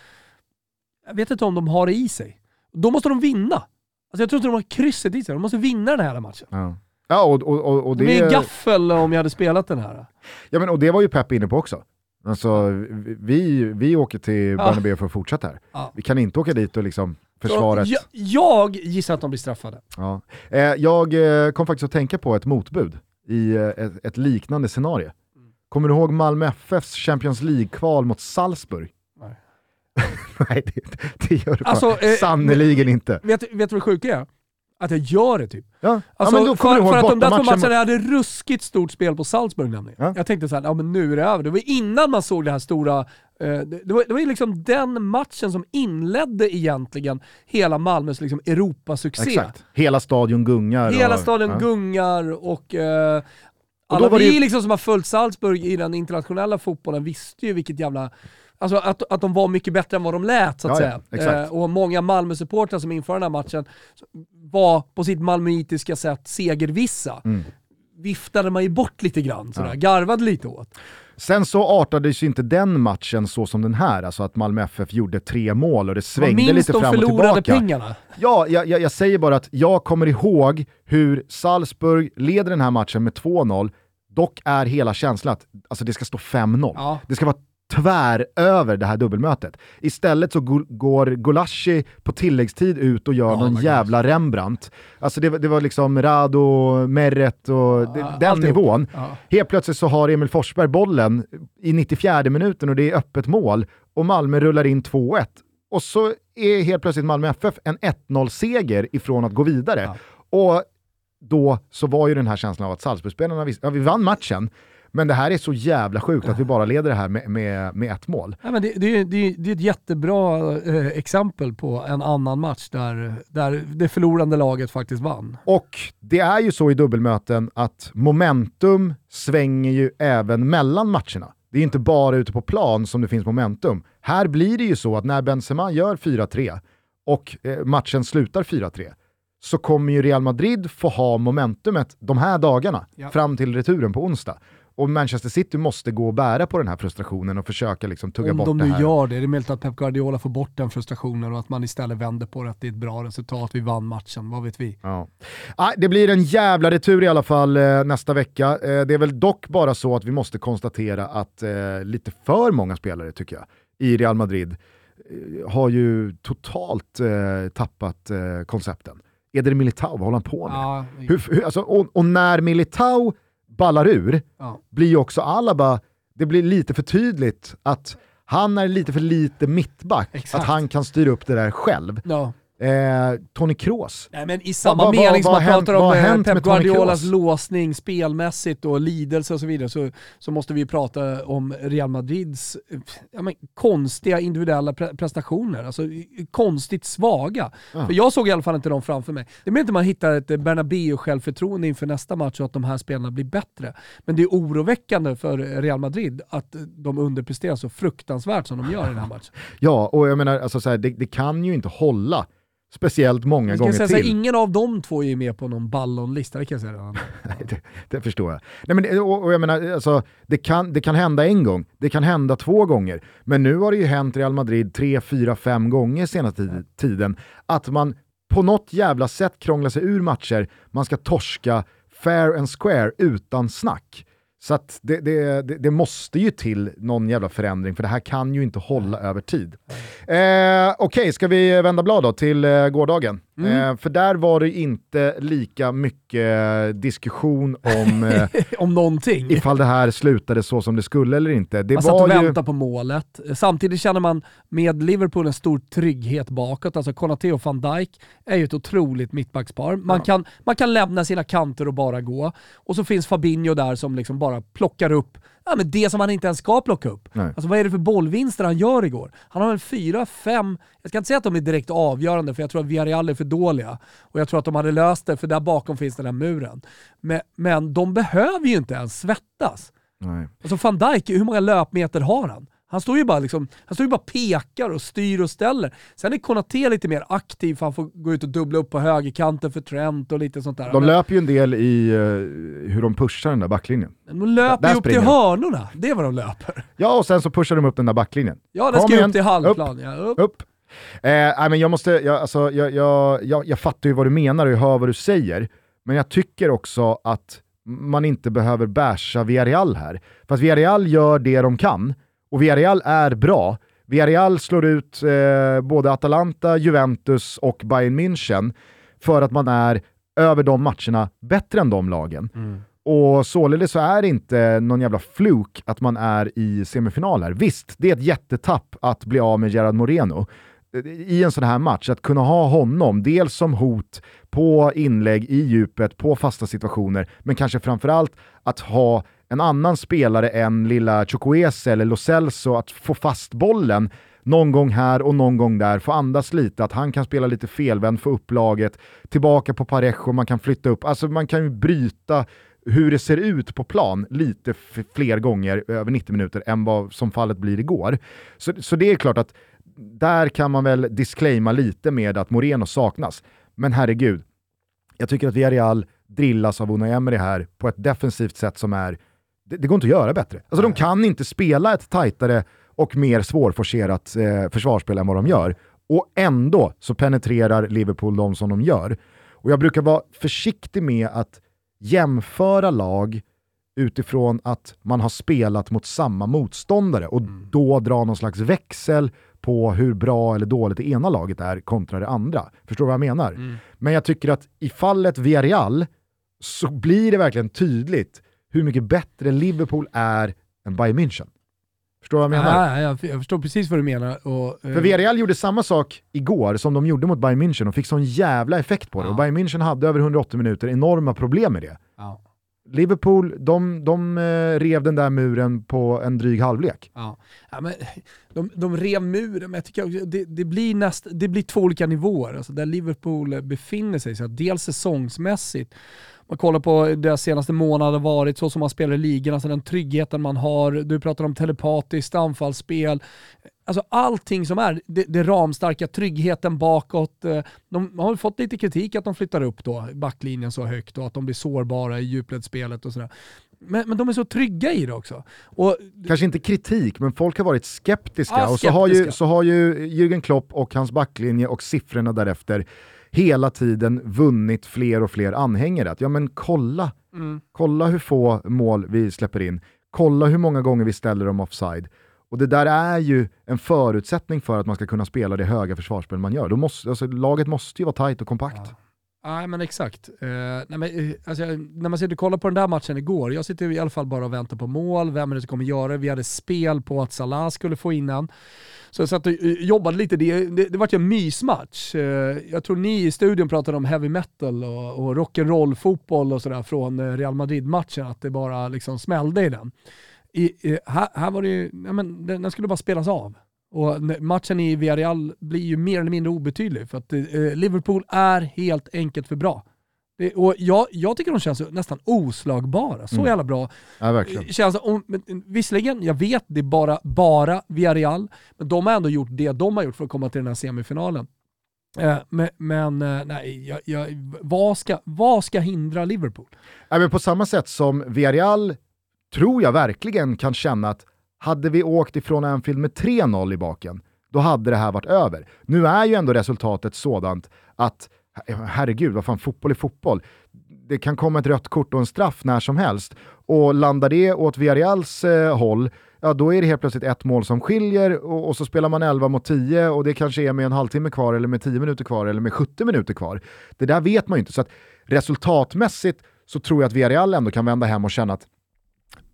jag vet inte om de har det i sig. Då måste de vinna. Alltså jag tror inte de har krysset i sig, de måste vinna den här matchen. Ja. Ja, och, och, och det... Med en gaffel om jag hade spelat den här. Ja, men och det var ju Pep inne på också. Alltså, vi, vi åker till Bernabéu ja. för att fortsätta här. Ja. Vi kan inte åka dit och liksom försvara jag, jag gissar att de blir straffade. Ja. Eh, jag eh, kom faktiskt att tänka på ett motbud i eh, ett, ett, liknande scenario. Mm. Kommer du ihåg Malmö FFs Champions League-kval mot Salzburg? Nej. Nej, det, det gör du alltså, eh, sannerligen inte. Vet, vet du vad det sjuka är? Att jag gör det typ. Ja. Alltså, ja, för, för att de där två matcherna hade ruskigt stort spel på Salzburg nämligen. Ja. Jag tänkte såhär, ja men nu är det över. Det var innan man såg det här stora, eh, det, det, var, det var ju liksom den matchen som inledde egentligen hela Malmös liksom Europasuccé. Exakt. Hela stadion gungar. Hela och, stadion ja. gungar och eh, alla vi ju... liksom som har följt Salzburg i den internationella fotbollen visste ju vilket jävla Alltså att, att de var mycket bättre än vad de lät så att ja, säga. Eh, och många Malmö-supportrar som inför den här matchen var på sitt malmöitiska sätt segervissa. Mm. Viftade man ju bort lite grann, sådär. Ja. garvade lite åt. Sen så artades ju inte den matchen så som den här, alltså att Malmö FF gjorde tre mål och det svängde lite fram och tillbaka. Minns de förlorade pengarna? Ja, jag, jag, jag, säger bara att jag kommer ihåg hur Salzburg leder den här matchen med 2-0, dock är hela känslan att alltså, det ska stå 5-0. Ja. Det ska vara tvär över det här dubbelmötet. Istället så går Gulashi på tilläggstid ut och gör oh någon jävla God. Rembrandt. Alltså det, det, var liksom Rado, Meret och ja, den nivån. Ja. Helt plötsligt så har Emil Forsberg bollen i 94 minuten och det är öppet mål och Malmö rullar in 2-1. Och så är helt plötsligt Malmö FF en 1-0-seger ifrån att gå vidare. Ja. Och då så var ju den här känslan av att Salzburgspelarna ja vi vann matchen, men det här är så jävla sjukt att vi bara leder det här med, med, med ett mål. Ja, men det, det, det, det är ett jättebra eh, exempel på en annan match där, där det förlorande laget faktiskt vann. Och det är ju så i dubbelmöten att momentum svänger ju även mellan matcherna. Det är inte bara ute på plan som det finns momentum. Här blir det ju så att när Benzema gör 4-3 och eh, matchen slutar 4-3 så kommer ju Real Madrid få ha momentumet de här dagarna ja. fram till returen på onsdag. Och Manchester City måste gå och bära på den här frustrationen och försöka liksom tugga Om bort de det här. Om de gör det, är det möjligt att Pep Guardiola får bort den frustrationen och att man istället vänder på det, att det är ett bra resultat, vi vann matchen, vad vet vi? Ja. Ah, det blir en jävla retur i alla fall eh, nästa vecka. Eh, det är väl dock bara så att vi måste konstatera att eh, lite för många spelare, tycker jag, i Real Madrid eh, har ju totalt eh, tappat eh, koncepten. Eder Militao, vad håller han på med? Ja, hur, hur, alltså, och, och när Militao ballar ur ja. blir ju också Alaba, det blir lite för tydligt att han är lite för lite mittback, Exakt. att han kan styra upp det där själv. Ja. Eh, Tony Kroos. Nej, men I samma va, mening va, va, som man pratar om eh, Pep Guardiolas låsning spelmässigt och lidelse och så vidare så, så måste vi prata om Real Madrids ja, men, konstiga individuella pre prestationer. Alltså konstigt svaga. Ja. För jag såg i alla fall inte dem framför mig. Det blir inte man hittar ett Bernabéu-självförtroende inför nästa match och att de här spelarna blir bättre. Men det är oroväckande för Real Madrid att de underpresterar så fruktansvärt som de gör i den här matchen. Ja, och jag menar, alltså, så här, det, det kan ju inte hålla speciellt många gånger säga, till. Så ingen av de två är med på någon ballonlista, det kan jag säga det, det förstår jag. Nej, men, och, och jag menar, alltså, det, kan, det kan hända en gång, det kan hända två gånger, men nu har det ju hänt Real Madrid tre, fyra, fem gånger senaste tiden att man på något jävla sätt krånglar sig ur matcher, man ska torska fair and square utan snack. Så det, det, det, måste ju till någon jävla förändring, för det här kan ju inte hålla över tid. Eh, Okej, okay, ska vi vända blad då till eh, gårdagen? Mm. Eh, för där var det inte lika mycket diskussion om, eh, om någonting. ifall det här slutade så som det skulle eller inte. Det man var satt och ju... väntade på målet. Samtidigt känner man med Liverpool en stor trygghet bakåt. Alltså Konate och van Dijk är ju ett otroligt mittbackspar. Man, ja. kan, man kan lämna sina kanter och bara gå. Och så finns Fabinho där som liksom bara plockar upp Ja, men det som han inte ens ska plocka upp. Nej. Alltså vad är det för bollvinster han gör igår? Han har väl fyra, fem, jag ska inte säga att de är direkt avgörande för jag tror att Villarreal är för dåliga. Och jag tror att de hade löst det för där bakom finns den här muren. Men, men de behöver ju inte ens svettas. Nej. Alltså van Dijk, hur många löpmeter har han? Han står ju bara, liksom, han står ju bara pekar och styr och ställer. Sen är Konaté lite mer aktiv för han får gå ut och dubbla upp på högerkanten för Trent och lite sånt där. De löper ju en del i eh, hur de pushar den där backlinjen. de löper Där ju upp till springer hörnorna, det är vad de löper. Ja, och sen så pushar de upp den där backlinjen. Ja, Kom ska igen, upp till halvplan. Ja, upp. Upp. Eh, men jag, måste, jag, alltså, jag, jag, jag, jag fattar ju vad du menar och jag hör vad du säger, men jag tycker också att man inte behöver basha Villarreal här. För att Villarreal gör det de kan, och Villarreal är bra. Villarreal slår ut eh, både Atalanta, Juventus och Bayern München för att man är över de matcherna bättre än de lagen. Och således så är det inte någon jävla fluk att man är i semifinaler. Visst, det är ett jättetapp att bli av med Gerard Moreno i en sån här match. Att kunna ha honom, dels som hot på inlägg i djupet, på fasta situationer, men kanske framförallt att ha en annan spelare än lilla Chukwueze eller Lo Celso att få fast bollen någon gång här och någon gång där, få andas lite, att han kan spela lite felvänd, få upp laget, tillbaka på Parejo, man kan flytta upp, alltså man kan ju bryta hur det ser ut på plan lite fler gånger över 90 minuter än vad som fallet blir igår. Så, så det är klart att där kan man väl disclaima lite med att Moreno saknas. Men herregud, jag tycker att Villarreal drillas av Unai Emery här på ett defensivt sätt som är, det, det går inte att göra bättre. Alltså de kan inte spela ett tajtare och mer svårforcerat eh, försvarsspel än vad de gör. Och ändå så penetrerar Liverpool dem som de gör. Och jag brukar vara försiktig med att jämföra lag utifrån att man har spelat mot samma motståndare och då dra någon slags växel på hur bra eller dåligt det ena laget är kontra det andra. Förstår du vad jag menar? Men jag tycker att i fallet Villarreal så blir det verkligen tydligt hur mycket bättre Liverpool är än Bayern München. Förstår du vad jag menar? Ja, jag, jag förstår precis vad du menar. Och, eh, För Villarreal gjorde samma sak igår som de gjorde mot Bayern München och fick sån jävla effekt på det. Ja. Och Bayern München hade över 180 minuter enorma problem med det. ja, Liverpool, de, de eh, rev den där muren på en dryg halvlek. ja. Ja, men, de, de rev muren, men jag tycker också, det, det, blir näst, det blir två olika nivåer. Alltså där Liverpool befinner sig. Så dels säsongsmässigt, man kollar på deras senaste månader varit, så som man spelar i ligan, alltså den tryggheten man har. Du pratar om telepatiskt anfallsspel. Alltså allting som är det, det ramstarka, tryggheten bakåt. eh, De har fått lite kritik att de flyttar upp då backlinjen så högt och att de blir sårbara i djupledsspelet och sådär. Men, men de är så trygga i det också. Och Kanske inte kritik, men folk har varit skeptiska. Ja, och så har, ju, skeptiska. så har ju Jürgen Klopp och hans backlinje och siffrorna därefter hela tiden vunnit fler och fler anhängare. Att, ja men kolla, Mm. kolla hur få mål vi släpper in. Kolla hur många gånger vi ställer dem offside. Och det där är ju en förutsättning för att man ska kunna spela det höga försvarsspel man gör. Då måste, alltså, laget måste ju vara tajt och kompakt. Nej men exakt. Uh, nej, men, eh, alltså, när man sitter och kollar på den där matchen igår, jag sitter i alla fall bara och väntar på mål, vem är det som kommer göra det? Vi hade spel på att Salah skulle få in den. Så jag satt och eh, jobbade lite, det, det, det var ju en mysmatch. Uh, jag tror ni i studion pratade om heavy metal och, och rock'n'roll fotboll och sådär från Real Madrid-matchen, att det bara liksom smällde i den. I, i, här, här var det ju, ja, men, den, den skulle bara spelas av. Och matchen i Villarreal blir ju mer eller mindre obetydlig för att eh, Liverpool är helt enkelt för bra. Det, och jag, jag tycker de känns nästan oslagbara. Så Mm. jävla bra. Ja, verkligen. Känns, om, men, visserligen, jag vet det är bara, bara Villarreal, men de har ändå gjort det de har gjort för att komma till den här semifinalen. Eh, men men eh, nej, jag, jag, vad, ska, vad ska hindra Liverpool? Ja, men på samma sätt som Villarreal tror jag verkligen kan känna att hade vi åkt ifrån Anfield med 3-0 i baken, då hade det här varit över. Nu är ju ändå resultatet sådant att, herregud, vad fan, fotboll är fotboll. Det kan komma ett rött kort och en straff när som helst. Och landar det åt Villarreals eh, håll, ja då är det helt plötsligt ett mål som skiljer och, och så spelar man 11 mot 10 och det kanske är med en halvtimme kvar eller med 10 minuter kvar eller med 70 minuter kvar. Det där vet man ju inte. Så att resultatmässigt så tror jag att Villarreal ändå kan vända hem och känna att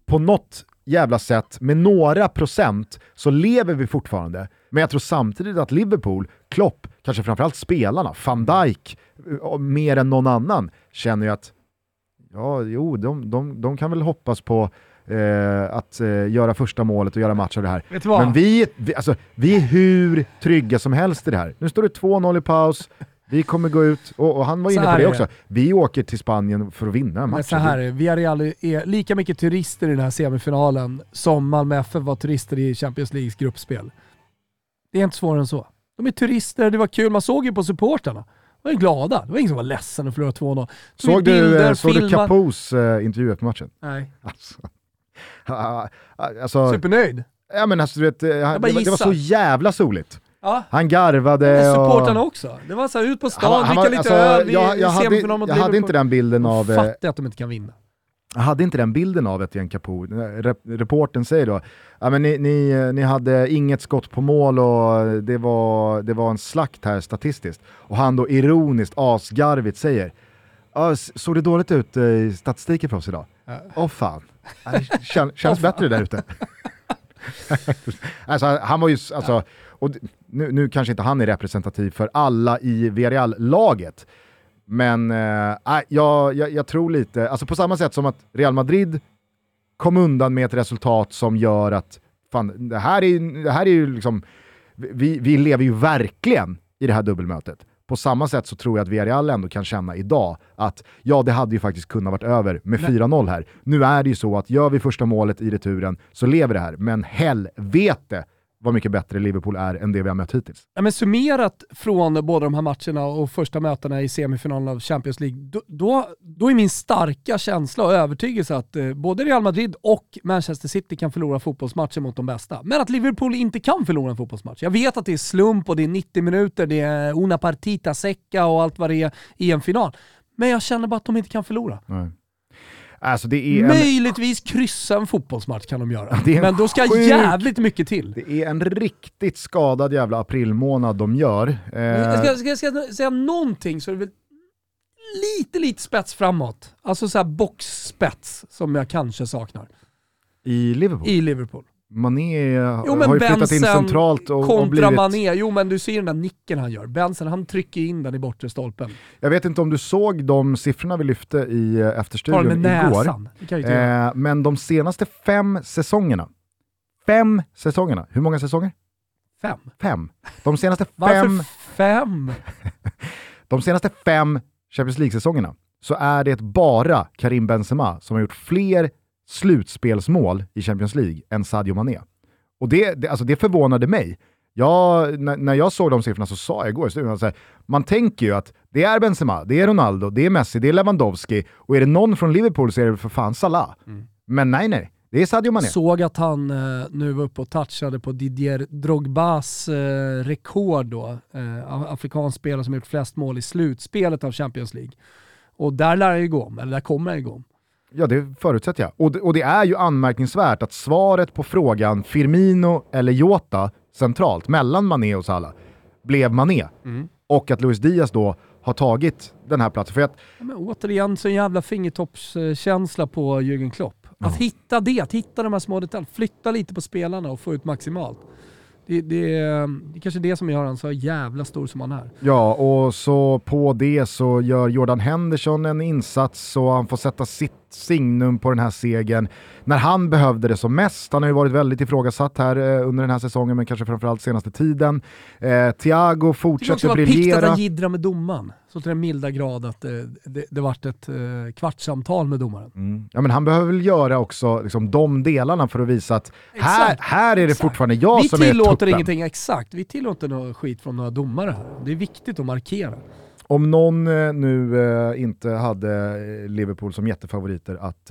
på något jävla sätt, med några procent, så lever vi fortfarande. Men jag tror samtidigt att Liverpool, Klopp, kanske framförallt spelarna, van Dijk, eh, mer än någon annan, känner ju att ja, jo, de, de, de kan väl hoppas på eh, att eh, göra första målet och göra match av det här. Men vi, vi, alltså, vi är hur trygga som helst i det här. Nu står det 2-0 i paus, vi kommer gå ut, och, och han var Så inne på det är också, vi åker till Spanien för att vinna en Men match. så här är det, Villarreal är lika mycket turister i den här semifinalen som Malmö FF var turister i Champions Leagues gruppspel. Det är inte svårare än så. De är turister, det var kul, man såg ju på supportrarna. De var glada, det var ingen som var ledsen att förlora 2-0. Tog Såg du, bilder, eh, såg du Capos eh, intervju efter matchen? Nej. Alltså, alltså, Supernöjd. ja, men alltså, du vet, eh, det, var, det var så jävla soligt. Ja. Han garvade och... supportrarna också. Det var så här, ut på stan, Han- han dricka lite alltså, öl, vi, jag, jag, hade, mot jag hade inte den bilden av... De eh, fattar att de inte kan vinna. Jag hade inte den bilden av Etienne Capoe. Rep reporten säger då, ja, men ni, ni, ni hade inget skott på mål och det var, det var en slakt här statistiskt. Och han då ironiskt, asgarvigt säger, ja, såg det dåligt ut eh, i statistiken för oss idag? Åh fan, Ja, det kän, känns bättre där ute. alltså, han var ju, alltså, och nu, nu kanske inte han är representativ för alla i Villarreal-laget, men eh, jag, jag, jag tror lite, alltså på samma sätt som att Real Madrid kom undan med ett resultat som gör att, fan, det här är, det här är ju liksom, vi, vi lever ju verkligen i det här dubbelmötet. På samma sätt så tror jag att Villarreal ändå kan känna idag att ja, det hade ju faktiskt kunnat varit över med 4-0 här. Nu är det ju så att gör vi första målet i returen så lever det här, men helvete vad mycket bättre Liverpool är än det vi har mött hittills. Ja, men summerat från båda de här matcherna och första mötena i semifinalen av Champions League, då, då, då är min starka känsla och övertygelse att eh, både Real Madrid och Manchester City kan förlora fotbollsmatcher mot de bästa. Men att Liverpool inte kan förlora en fotbollsmatch. Jag vet att det är slump och det är 90 minuter, det är una partita secca och allt vad det är i en final. Men jag känner bara att de inte kan förlora. Nej. Alltså det är en, Möjligtvis kryssa en fotbollsmatch kan de göra. en Men då ska sjuk- jävligt mycket till. det är en riktigt skadad jävla aprilmånad de gör. Eh, Jag ska, ska, ska säga någonting så är det väl lite, lite spets framåt. Alltså så här boxspets som jag kanske saknar I Liverpool. i Liverpool. Mané Jo har ju flyttat in Benson centralt och, och kontra blivit... Mané. Jo men du ser den där nicken han gör. Benson han trycker in den i bortre stolpen. Jag vet inte om du såg de siffrorna vi lyfte i eh, efterstudion med igår. näsan. Det kan göra. Eh, men de senaste fem säsongerna, fem säsongerna, hur många säsonger? Fem. Fem. De senaste fem, fem? de senaste fem Champions League-säsongerna så är det bara Karim Benzema som har gjort fler slutspelsmål i Champions League än Sadio Mané. Och det, det, alltså det förvånade mig. Jag, när, när jag såg de siffrorna så sa jag igår i studion, så här, man tänker ju att det är Benzema, det är Ronaldo, det är Messi, det är Lewandowski och är det någon från Liverpool så är det för fan Salah. Men nej, nej, det är Sadio Mané. Såg att han eh, nu var uppe och touchade på Didier Drogbas eh, rekord då. Eh, afrikansk spelare som har gjort flest mål i slutspelet av Champions League. Och där lär han ju gå om, eller där kommer han ju gå om. Ja, det förutsätter jag. Och det, och det är ju anmärkningsvärt att svaret på frågan Firmino eller Jota centralt, mellan Mané och Salah, blev Mané. Och att Luis Diaz då har tagit den här platsen. För att, Ja, men återigen så en jävla fingertoppskänsla på Jürgen Klopp. Att hitta det, att hitta de här små detaljerna, flytta lite på spelarna och få ut maximalt. Det, det, är- det är kanske det som gör han så jävla stor som han är. ja, och så på det så gör Jordan Henderson en insats och han får sätta sitt signum på den här segern när han behövde det som mest. Han har ju varit väldigt ifrågasatt här eh, under den här säsongen, men kanske framförallt senaste tiden. Eh, Thiago Det kan också fortsätter vara pikt att briljera. han jiddrar med domaren. Så till den milda grad att det, det, det vart ett eh, kvartssamtal med domaren. Mm. Ja, men han behöver väl göra också liksom, de delarna för att visa att här, Exakt. här är det Exakt. fortfarande jag vi som är tillåter tuppen. ingenting, exakt. Vi tillåter något skit från några domare här. Det är viktigt att markera. Om någon eh, nu eh, inte hade eh, Liverpool som jättefavoriter att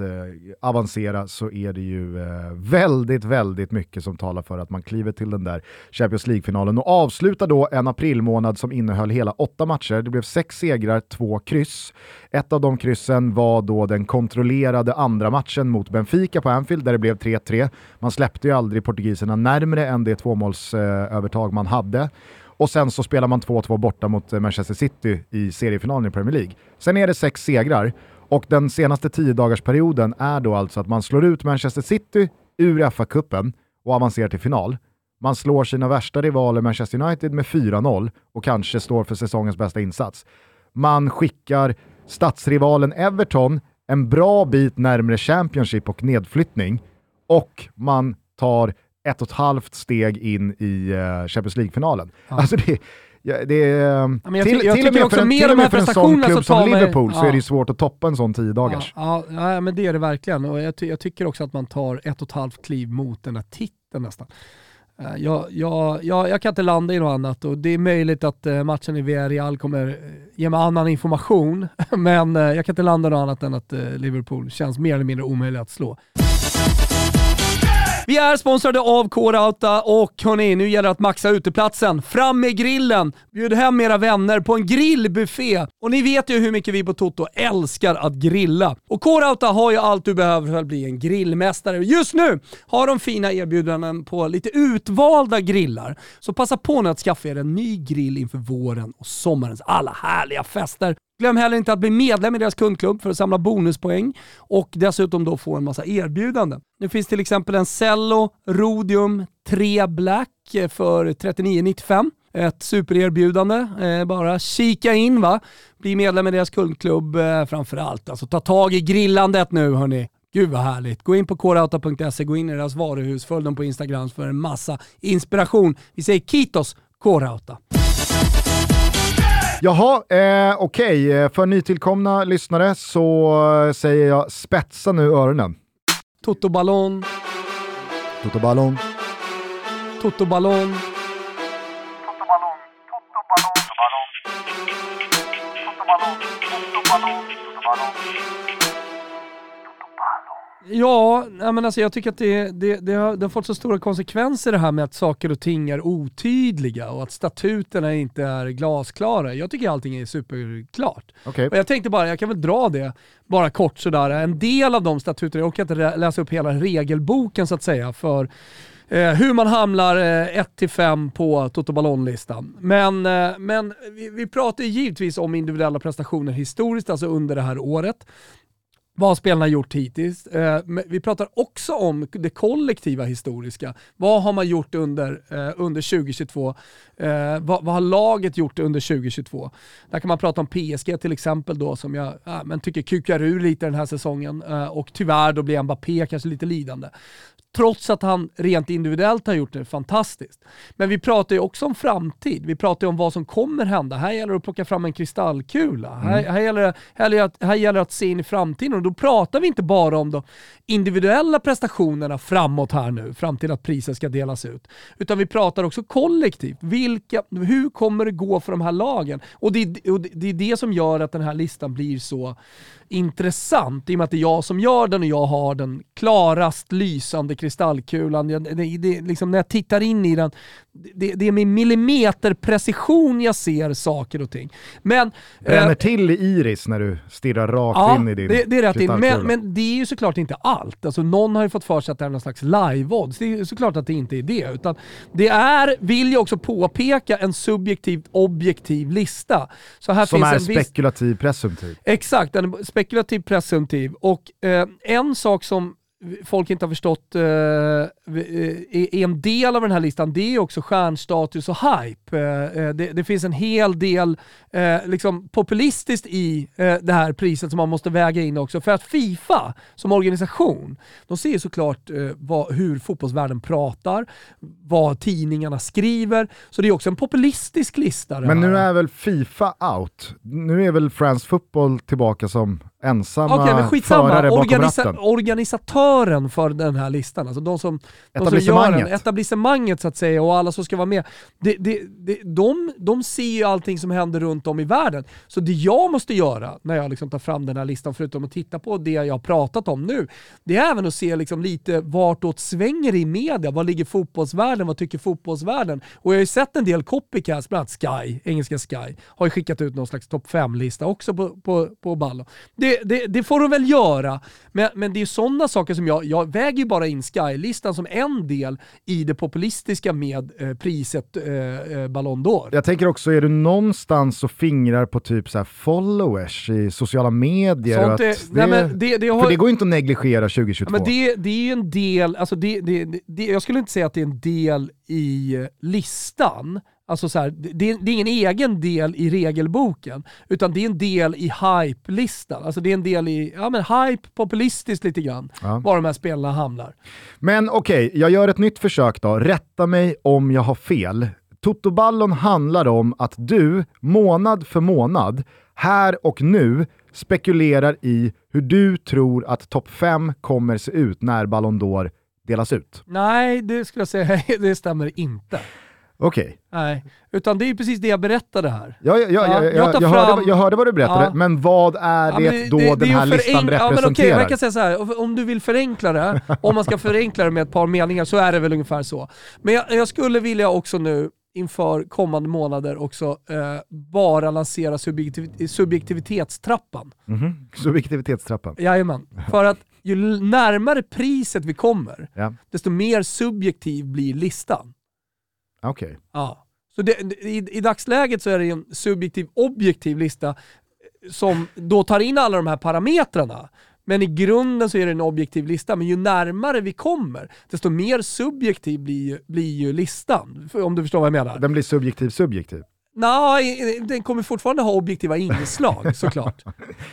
avancera så är det ju väldigt, väldigt mycket som talar för att man kliver till den där Champions League-finalen och avslutar då en aprilmånad som innehöll hela åtta matcher. Det blev sex segrar, två kryss. Ett av de kryssen var då den kontrollerade andra matchen mot Benfica på Anfield där det blev 3-3. Man släppte ju aldrig portugiserna närmre än det tvåmålsövertag man hade. Och sen så spelar man 2-2 borta mot eh, Manchester City i seriefinalen i Premier League. Sen är det sex segrar och den senaste tio dagars perioden är då alltså att man slår ut Manchester City ur FA-cupen och avancerar till final. Man slår sina värsta rivaler Manchester United med 4-0 och kanske står för säsongens bästa insats. Man skickar stadsrivalen Everton en bra bit närmre Championship och nedflyttning och man tar ett och ett halvt steg in i uh, Champions League-finalen. Ja. Alltså det, ja, det är, ja, till, till och med för en, till och med för en sån klubb som Liverpool så är det svårt att toppa en sån tio dagars. Ja, ja, men det är det verkligen och jag, jag tycker också att man tar ett och ett halvt kliv mot den här titeln nästan. Eh, jag, jag, jag, jag, kan inte landa i något annat och det är möjligt att eh, matchen i Villarreal kommer eh, ge mig annan information, men jag kan inte landa i något annat än att Liverpool känns mer eller mindre omöjligt att slå. Vi är sponsrade av K-Rauta och hörni, nu gäller det att maxa uteplatsen. Fram med grillen! Bjud hem era vänner på en grillbuffé. Och ni vet ju hur mycket vi på Toto älskar att grilla. Och K-Rauta har ju allt du behöver för att bli en grillmästare. Just nu har de fina erbjudanden på lite utvalda grillar. Så passa på nu att skaffa er en ny grill inför våren och sommarens alla härliga fester. Glöm heller inte att bli medlem i deras kundklubb för att samla bonuspoäng och dessutom då få en massa erbjudanden. Nu finns till exempel en Cello Rodium 3 Black eh, för 39,95. Ett supererbjudande. Eh, bara kika in va. Bli medlem i deras kundklubb eh, framförallt. Alltså ta tag i grillandet nu hörni. Gud vad härligt. Gå in på korauta.se, gå in i deras varuhus, följ dem på Instagram för en massa inspiration. Vi säger Kitos Korauta. Jaha, eh, okej. Okay. För nytillkomna lyssnare så säger jag spetsa nu öronen. Totoballon. Totoballon. Totoballon. Ja, men alltså jag tycker att det, det, det, har, det har fått så stora konsekvenser det här med att saker och ting är otydliga och att statuterna inte är glasklara. Jag tycker allting är superklart. Okay. Och jag tänkte bara, jag kan väl dra det bara kort sådär. En del av de statuterna, jag orkar inte läsa upp hela regelboken så att säga för Eh, hur man hamnar eh, 1-5 på Toto Ballon-listan. Men, eh, men vi, vi pratar givetvis om individuella prestationer historiskt, alltså under det här året vad spelarna gjort hittills. Eh, vi pratar också om det kollektiva historiska. Vad har man gjort under, eh, under 2022? Eh, vad, vad, har laget gjort under 2022? Där kan man prata om PSG till exempel då som jag men tycker kukar ur lite den här säsongen eh, och tyvärr då blir Mbappé kanske lite lidande trots att han rent individuellt har gjort det fantastiskt. Men vi pratar ju också om framtid. Vi pratar ju om vad som kommer hända. Här gäller det att plocka fram en kristallkula. Mm. Här, här, gäller det, här, det, här gäller det att se in i framtiden och då pratar vi inte bara om de individuella prestationerna framåt här nu, fram till att priset ska delas ut. Utan vi pratar också kollektivt. Vilka, hur kommer det gå för de här lagen? Och det, och det är det som gör att den här listan blir så intressant i och med att det är jag som gör den och jag har den klarast lysande kristallkulan. Det, det, det, liksom när jag tittar in i den, det, det är med millimeterprecision jag ser saker och ting. Men, Bränner eh, till i iris när du stirrar rakt ja, in i din det, det är rätt in. Men, men, det är ju såklart inte allt. Alltså, någon har ju fått för sig att det är någon slags live-odds. Det är såklart att det inte är det. Utan det är, vill jag också påpeka, en subjektivt objektiv lista. Så här Som finns är en spekulativ viss... presumtiv. Exakt, en spekulativ presumtiv. Och eh, en sak som folk inte har förstått uh, är en del av den här listan, det är också stjärnstatus och hype. Uh, det, det, finns en hel del uh, liksom populistiskt i det här priset som man måste väga in också. För att Fifa som organisation, de ser såklart vad, hur fotbollsvärlden pratar, vad tidningarna skriver. Så det är också en populistisk lista. Men nu är väl Fifa out? Nu är väl France Football tillbaka som ensamma okay, men skitsamma. förare bakom Organisa ratten. Organisatören för den här listan, alltså de som, de som gör den, etablissemanget så att säga och alla som ska vara med, det, det, det, de, de ser ju allting som händer runt om i världen. Så det jag måste göra när jag liksom tar fram den här listan, förutom att titta på det jag har pratat om nu, det är även att se liksom lite vartåt svänger i media. Vad ligger fotbollsvärlden? Vad tycker fotbollsvärlden? Och jag har ju sett en del copycats, bland annat Sky, engelska Sky, har ju skickat ut någon slags topp 5-lista också på, på, på Ballo. Det det, det, får de väl göra, men, men det är sådana saker som jag, jag väger ju bara in Sky-listan som en del i det populistiska med eh, priset eh, eh Ballon d'Or. Jag tänker också, är du någonstans och fingrar på typ så followers i sociala medier? Sånt är, det, nej, men det, det har, för det går inte att negligera 2022. Ja, men det, det är ju en del, alltså det, det, det, jag skulle inte säga att det är en del i listan, Alltså så här, det, det är ingen egen del i regelboken, utan det är en del i hype-listan. Alltså det är en del i, ja men hype, populistiskt lite grann, Ja. var de här spelarna hamnar. Men okej, jag gör ett nytt försök då. Rätta mig om jag har fel. Totoballon handlar om att du, månad för månad, här och nu, spekulerar i hur du tror att topp 5 kommer se ut när Ballon d'Or delas ut. Nej, det skulle jag säga, det stämmer inte. Okej. Nej, utan det är ju precis det jag berättade här. Ja, ja, ja, Ja, jag, jag jag, fram- hörde, jag hörde vad du berättade, Ja. men vad är det, men då det- det den ju här listan förenk- Ja, men representerar? jag kan säga så här. om du vill förenkla det, om man ska förenkla det med ett par meningar så är det väl ungefär så. Men jag, jag skulle vilja också nu inför kommande månader också eh, bara lansera subjektiv, subjektivitetstrappan. Mhm. Subjektivitetstrappan. Jajamän. För att ju närmare priset vi kommer, Ja, desto mer subjektiv blir listan. Okej. Ja. Så det, i, i dagsläget så är det en subjektiv objektiv lista eh, som då tar in alla de här parametrarna. Men i grunden så är det en objektiv lista, men ju närmare vi kommer, desto mer subjektiv blir ju, blir ju listan. Om du förstår vad jag menar. Den blir subjektiv subjektiv. Nej, den kommer fortfarande ha objektiva inslag såklart.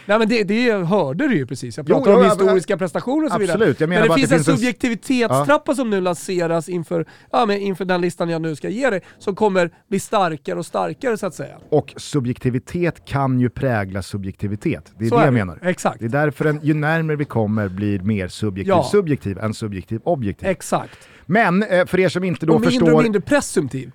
Nej men det, det hörde du ju precis, jag pratade jo, om ja, historiska prestationer och så vidare. absolut. Jag menar men det finns det en finns subjektivitetstrappa som nu lanseras inför, ja, men inför den listan jag nu ska ge dig, som kommer bli starkare och starkare så att säga. Och subjektivitet kan ju prägla subjektivitet. Det är Så det är jag det. menar. Exakt. Det är därför en, ju närmare vi kommer blir mer subjektiv Ja. subjektiv än subjektiv objektiv. Exakt. Men eh, för er som inte då och mindre förstår... och mindre presumtiv.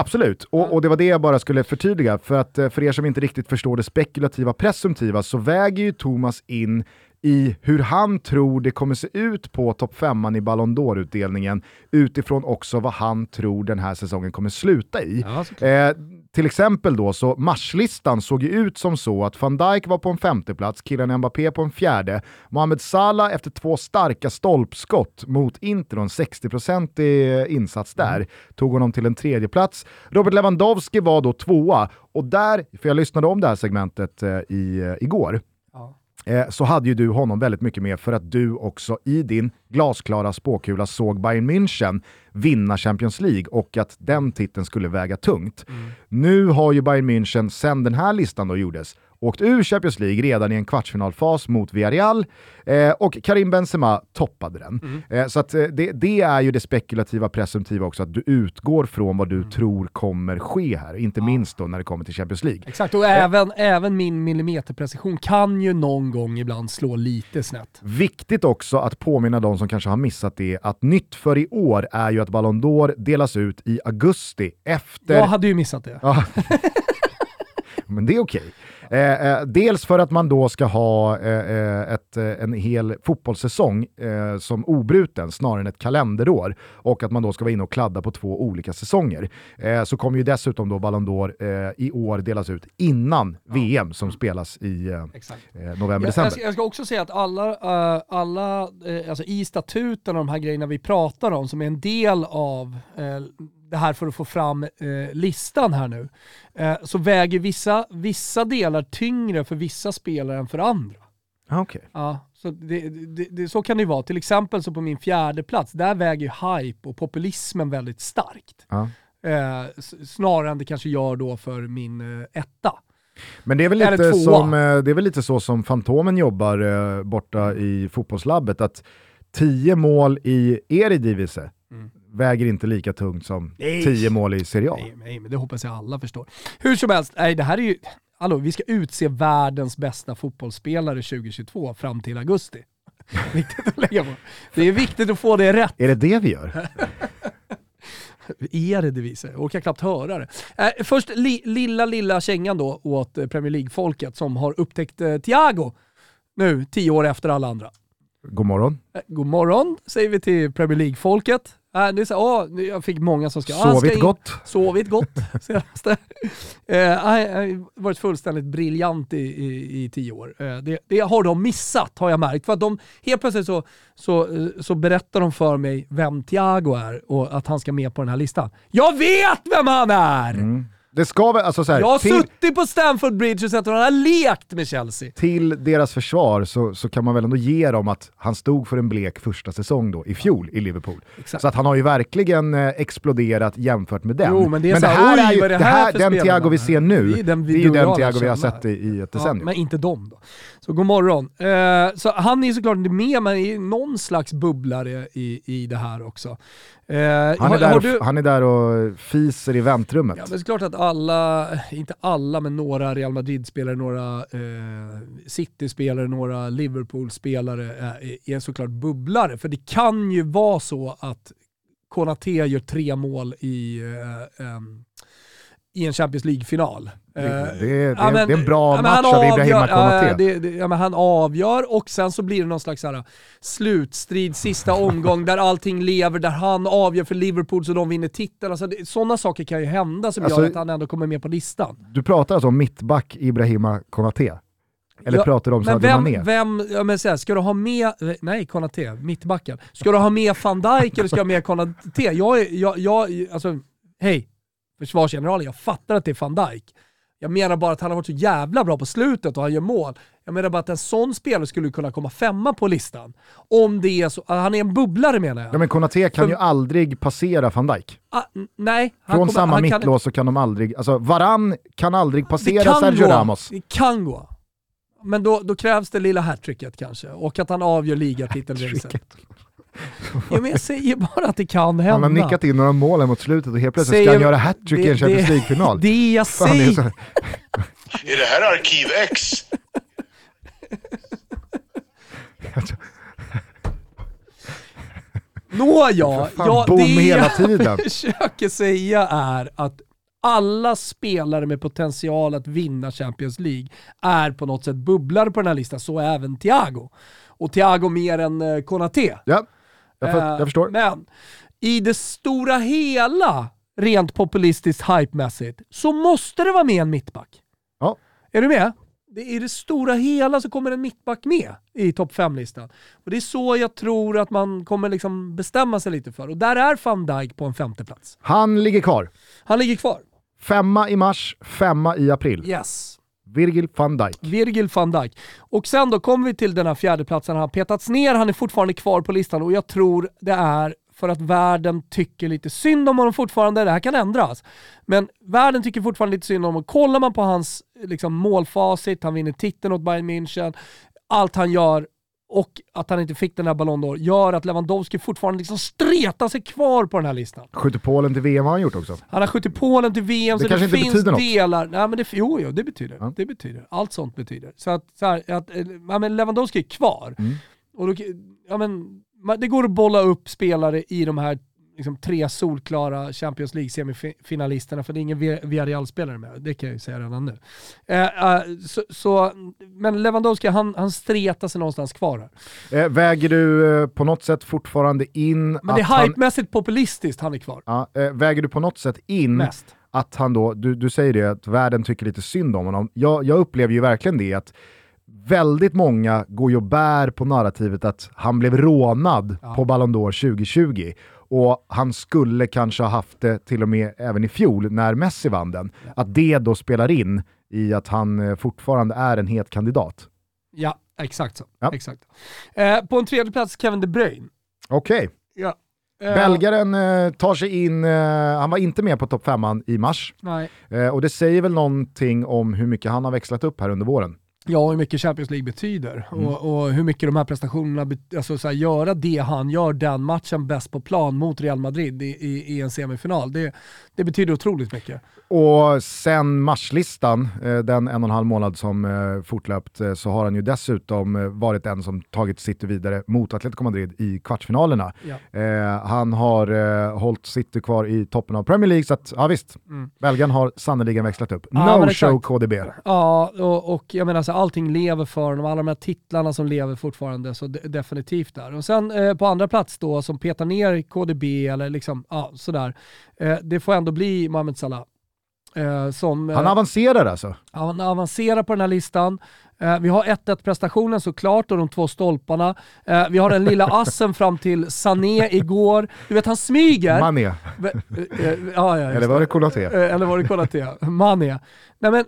Absolut, och, och det var det jag bara skulle förtydliga. För att eh, för er som inte riktigt förstår det spekulativa presumtiva så väger ju Thomas in i hur han tror det kommer se ut på topp 5 i Ballon d'Or-utdelningen utifrån också vad han tror den här säsongen kommer sluta i. Eh, till exempel då, så marslistan såg ju ut som så att van Dijk var på en femte plats, Kylian Mbappé på en fjärde, Mohamed Salah efter två starka stolpskott mot Inter, och en 60-procentig insats där, tog honom till en tredje plats. Robert Lewandowski var då tvåa, och där, för jag lyssnade om det här segmentet eh, i, eh, igår, eh, så hade ju du honom väldigt mycket med för att du också i din glasklara spåkula såg Bayern München vinna Champions League och att den titeln skulle väga tungt. Nu har ju Bayern München, sen den här listan då gjordes, åkt ur Champions League redan i en kvartsfinalfas mot Villarreal eh, och Karim Benzema toppade den. Eh, så att, eh, det, det är ju det spekulativa presumtiva också, att du utgår från vad du tror kommer ske här, inte minst då när det kommer till Champions League. Exakt, och även, även min millimeterprecision kan ju någon gång ibland slå lite snett. Viktigt också att påminna de som kanske har missat det, att nytt för i år är ju att Ballon d'Or delas ut i augusti efter... Jag hade ju missat det. Ja. Men det är okej. Eh, eh, dels för att man då ska ha eh, eh, ett, eh, en hel fotbollssäsong eh, som obruten snarare än ett kalenderår och att man då ska vara inne och kladda på två olika säsonger. Eh, så kommer ju dessutom då Ballon d'Or eh, i år delas ut innan VM som spelas i eh, eh, november-december. jag, ska, jag ska också säga att alla, eh, alla eh, alltså i statuten och de här grejerna vi pratar om som är en del av eh, det här för att få fram eh, listan här nu, eh, så väger vissa, vissa delar tyngre för vissa spelare än för andra. Ah, okej. Ja, så, det, det, det, så kan det ju vara. Till exempel så på min fjärde plats, där väger ju hype och populismen väldigt starkt. Ja. Eh, snarare än det kanske gör då för min eh, etta. Men det är, väl Eller lite tvåa. som, eh, det är väl lite så som Fantomen jobbar eh, borta i fotbollslabbet, att 10 mål i Eredivisie väger inte lika tungt som. Nej. 10 mål i Serie A. Nej, nej, men det hoppas jag alla förstår. Hur som helst, nej, det här är ju... Hallå, vi ska utse världens bästa fotbollsspelare 2022 fram till augusti. viktigt att lägga på. Det är viktigt att få det rätt. Är det det vi gör? Eredivisie, jag orkar knappt höra det. Eh, först li, lilla, lilla kängan då åt eh, Premier League-folket som har upptäckt eh, Thiago nu, tio år efter alla andra. God morgon. Eh, god morgon säger vi till Premier League-folket. Eh, det är så, åh, jag fick många som ska... ah, Sovit ska gott. Sovit gott senaste. Eh, varit fullständigt briljant i, i, i tio år. Eh, det, det har de missat har jag märkt. För att de, helt plötsligt så, så, eh, så berättar de för mig vem Thiago är och att han ska med på den här listan. Jag vet vem han är! Mm. Det ska väl, alltså så här, Jag har till, suttit på Stamford Bridge och sett hur han har lekt med Chelsea. till deras försvar så, så kan man väl ändå ge dem att han stod för en blek första säsong då, i fjol i Liverpool. Exakt. Så att han har ju verkligen eh, exploderat jämfört med den. Jo, men det är det så här, här är ju, det det här här, för den? Thiago vi ser nu, Det är den vi det är ju den Thiago vi har sett i, i ett Ja, decennium. men inte dem då. Så god morgon. Eh, så han är såklart inte med, men är någon slags bubblare i, i det här också. Eh, han, är har, där har och, du, han är där och fiser i väntrummet. Ja, men det är klart att alla, inte alla, men några Real Madrid-spelare, några eh, City-spelare, några Liverpool-spelare är, är såklart bubblare. För det kan ju vara så att Konate gör tre mål i, eh, i en Champions League-final. Det, Eh, det, är- det, Ja, men- det är en bra ja, match av Ibrahima avgör- Konate. Ja, han avgör och sen så blir det någon slags här, slutstrid, sista omgång där allting lever, där han avgör för Liverpool så de vinner titeln. Alltså, sådana saker kan ju hända som Alltså- gör att han ändå kommer med på listan. Du pratar alltså om mittback Ibrahima Konate? Eller Ja, pratar du om Sadio vem, Mané? vem ja, men så här, ska du ha med, nej Konate, mittbacken. Ska du ha med van Dijk eller ska du ha med Konate? Jag, jag, jag, alltså, hej, försvarsgeneral, jag fattar att det är van Dijk. Jag menar bara att han har varit så jävla bra på slutet och han gör mål. Jag menar bara att en sån spelare skulle kunna komma femma på listan. Om det är så, han är en bubblare menar jag. Ja men Konate kan För- ju aldrig passera van Dijk. Ah, nej. Från kommer- samma han kan- mittlås så kan de aldrig, alltså Varann kan aldrig passera kan Sergio gå. Ramos. Det kan gå. Men då, då krävs det lilla hattricket kanske. Och att han avgör ligatitelracet. Ja, men jag säger bara att det kan hända. Han har nickat in några mål här mot slutet och helt plötsligt Säger- ska han göra hattrick i en Champions det- League-final. Det jag Fan, det är säger. så- Är det här Arkiv X? Nåja, ja, det hela jag tiden. försöker säga är att alla spelare med potential att vinna Champions League är på något sätt bubblare på den här listan, så även Thiago. Och Thiago mer än eh, Konate. Ja, jag, för, Eh, jag förstår. Men i det stora hela, rent populistiskt hypemässigt, så måste det vara med en mittback. Ja. Är du med? Det, I det stora hela så kommer en mittback med i topp 5-listan. Och det är så jag tror att man kommer liksom bestämma sig lite för. Och där är van Dijk på en femte plats. Han ligger kvar. Han ligger kvar. Femma i mars, femma i april. Yes. Virgil van Dijk. Virgil van Dijk. Och sen då kommer vi till den här fjärdeplatsen. Han har petats ner, han är fortfarande kvar på listan och jag tror det är för att världen tycker lite synd om honom fortfarande. Det här kan ändras. Men världen tycker fortfarande lite synd om honom. Kollar man på hans liksom, målfacit, han vinner titeln åt Bayern München, allt han gör och att han inte fick den här Ballon d'Or gör att Lewandowski fortfarande liksom stretar sig kvar på den här listan. Skjuter Polen till VM har han gjort också. Han har skjutit Polen till VM, Det så kanske det inte finns betyder något. delar. Nej, men det, jo, jo, det betyder. Ja. Det betyder. Allt sånt betyder. Så att, så här, att eh, ja, men Lewandowski är kvar. Mm. Och då, ja, men, det går att bolla upp spelare i de här liksom, tre solklara Champions League-semifinalisterna, för det är ingen Vi- Villarreal-spelare med. Det kan jag ju säga redan nu. Eh, eh, så, så, men Lewandowski, han, han stretar sig någonstans kvar här. Eh, väger du eh, på något sätt fortfarande in Men det är han, hypemässigt populistiskt han är kvar. ja, eh, väger du på något sätt in Mest. att han då, du, du säger det, att världen tycker lite synd om honom. Jag, jag upplever ju verkligen det att väldigt många går ju och bär på narrativet att han blev rånad Ja. på Ballon d'Or 2020 och han skulle kanske ha haft det till och med även i fjol när Messi vann den. Att det då spelar in i att han eh, fortfarande är en het kandidat. Ja, exakt så. Ja. Exakt. Eh, på en tredje plats Kevin De Bruyne. Okej, Ja. Eh, belgaren eh, tar sig in, eh, han var inte med på topp femman i mars. Nej. Eh, och det säger väl någonting om hur mycket han har växlat upp här under våren. Ja, hur mycket Champions League betyder Mm. och, och hur mycket de här prestationerna, alltså så här, göra det han gör den matchen bäst på plan mot Real Madrid i, i, i en semifinal, det, det betyder otroligt mycket. Och sen marslistan, eh, den en och en halv månad som eh, fortlöpt, eh, så har han ju dessutom varit den som tagit City vidare mot Atletico Madrid i kvartsfinalerna. Ja. Eh, han har eh, hållit City kvar i toppen av Premier League, så att, ja visst, Mm. belgaren har sannoliken växlat upp. Ja, no men show. KDB. Ja, och, och jag menar så allting lever för honom, alla de här titlarna som lever fortfarande, så de, definitivt där. Och sen eh, på andra plats då, som petar ner KDB eller liksom, ja sådär, eh, det får ändå bli Mohamed Salah. Eh, som, Han eh, avancerar alltså. han avancerar på den här listan. Eh, vi har 1-1 prestationen såklart och de två stolparna. Eh, vi har den lilla assen fram till Sané igår. Du vet han smyger. Mané. Ja, ja, Eller var det Konaté? Eller var det Konaté? Mané. Nej men,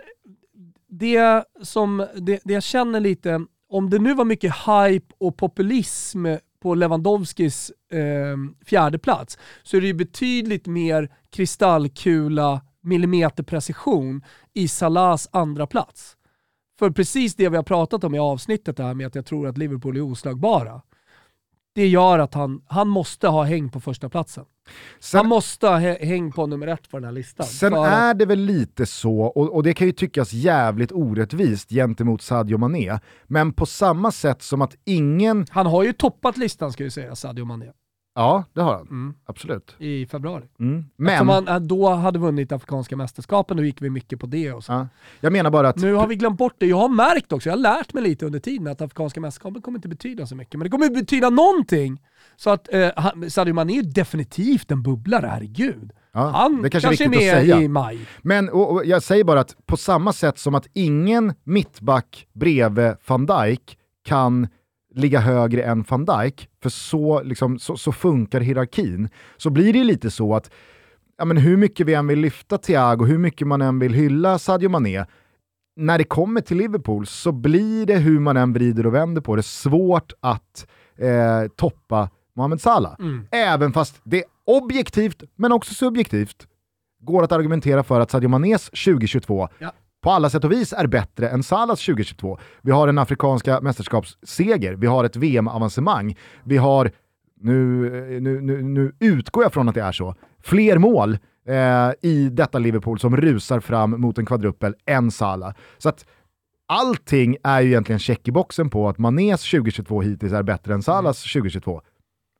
det som, det, det jag känner lite, om det nu var mycket hype och populism på Lewandowskis eh, fjärde plats så är det ju betydligt mer kristallkula, millimeterprecision i Salahs andra plats. För precis det vi har pratat om i avsnittet här med att jag tror att Liverpool är oslagbara. Det gör att han, han måste ha häng på första platsen. Sen, Han måste ha hä- häng på nummer ett på den här listan. sen För är det väl lite så, och, och det kan ju tyckas jävligt orättvist gentemot Sadio Mané, men på samma sätt som att ingen... Han har ju toppat listan ska vi säga, Sadio Mané, Ja, det har han. Mm. Absolut. i februari. Mm. Men, han eh, då hade vunnit Afrikanska mästerskapen, då gick vi mycket på det och så. ja, jag menar bara att... Nu har vi glömt bort det. Jag har märkt också, jag har lärt mig lite under tiden att Afrikanska mästerskapen kommer inte betyda så mycket. Men det kommer betyda någonting. Så att eh, Sadio Mané är definitivt en bubblare, herregud. ja, Han det kanske, kanske är är med att säga. i maj. Men och, och jag säger bara att på samma sätt som att ingen mittback bredvid van Dijk kan ligga högre än van Dijk, för så, liksom, så, så funkar hierarkin, så blir det lite så att ja, men hur mycket vi än vill lyfta Thiago, hur mycket man än vill hylla Sadio Mané, när det kommer till Liverpool så blir det hur man än vrider och vänder på det svårt att eh, toppa Mohamed Salah. Mm. Även fast det objektivt, men också subjektivt, går att argumentera för att Sadio Manés 2022 Ja. På alla sätt och vis är bättre än Salahs 2022. Vi har en afrikanska mästerskapsseger, vi har ett VM-avancemang, vi har, nu, nu, nu, nu utgår jag från att det är så, fler mål eh, i detta Liverpool som rusar fram mot en kvadruppel än Salah. Så att allting är ju egentligen check i boxen på att Manés 2022 hittills är bättre än Salahs 2022.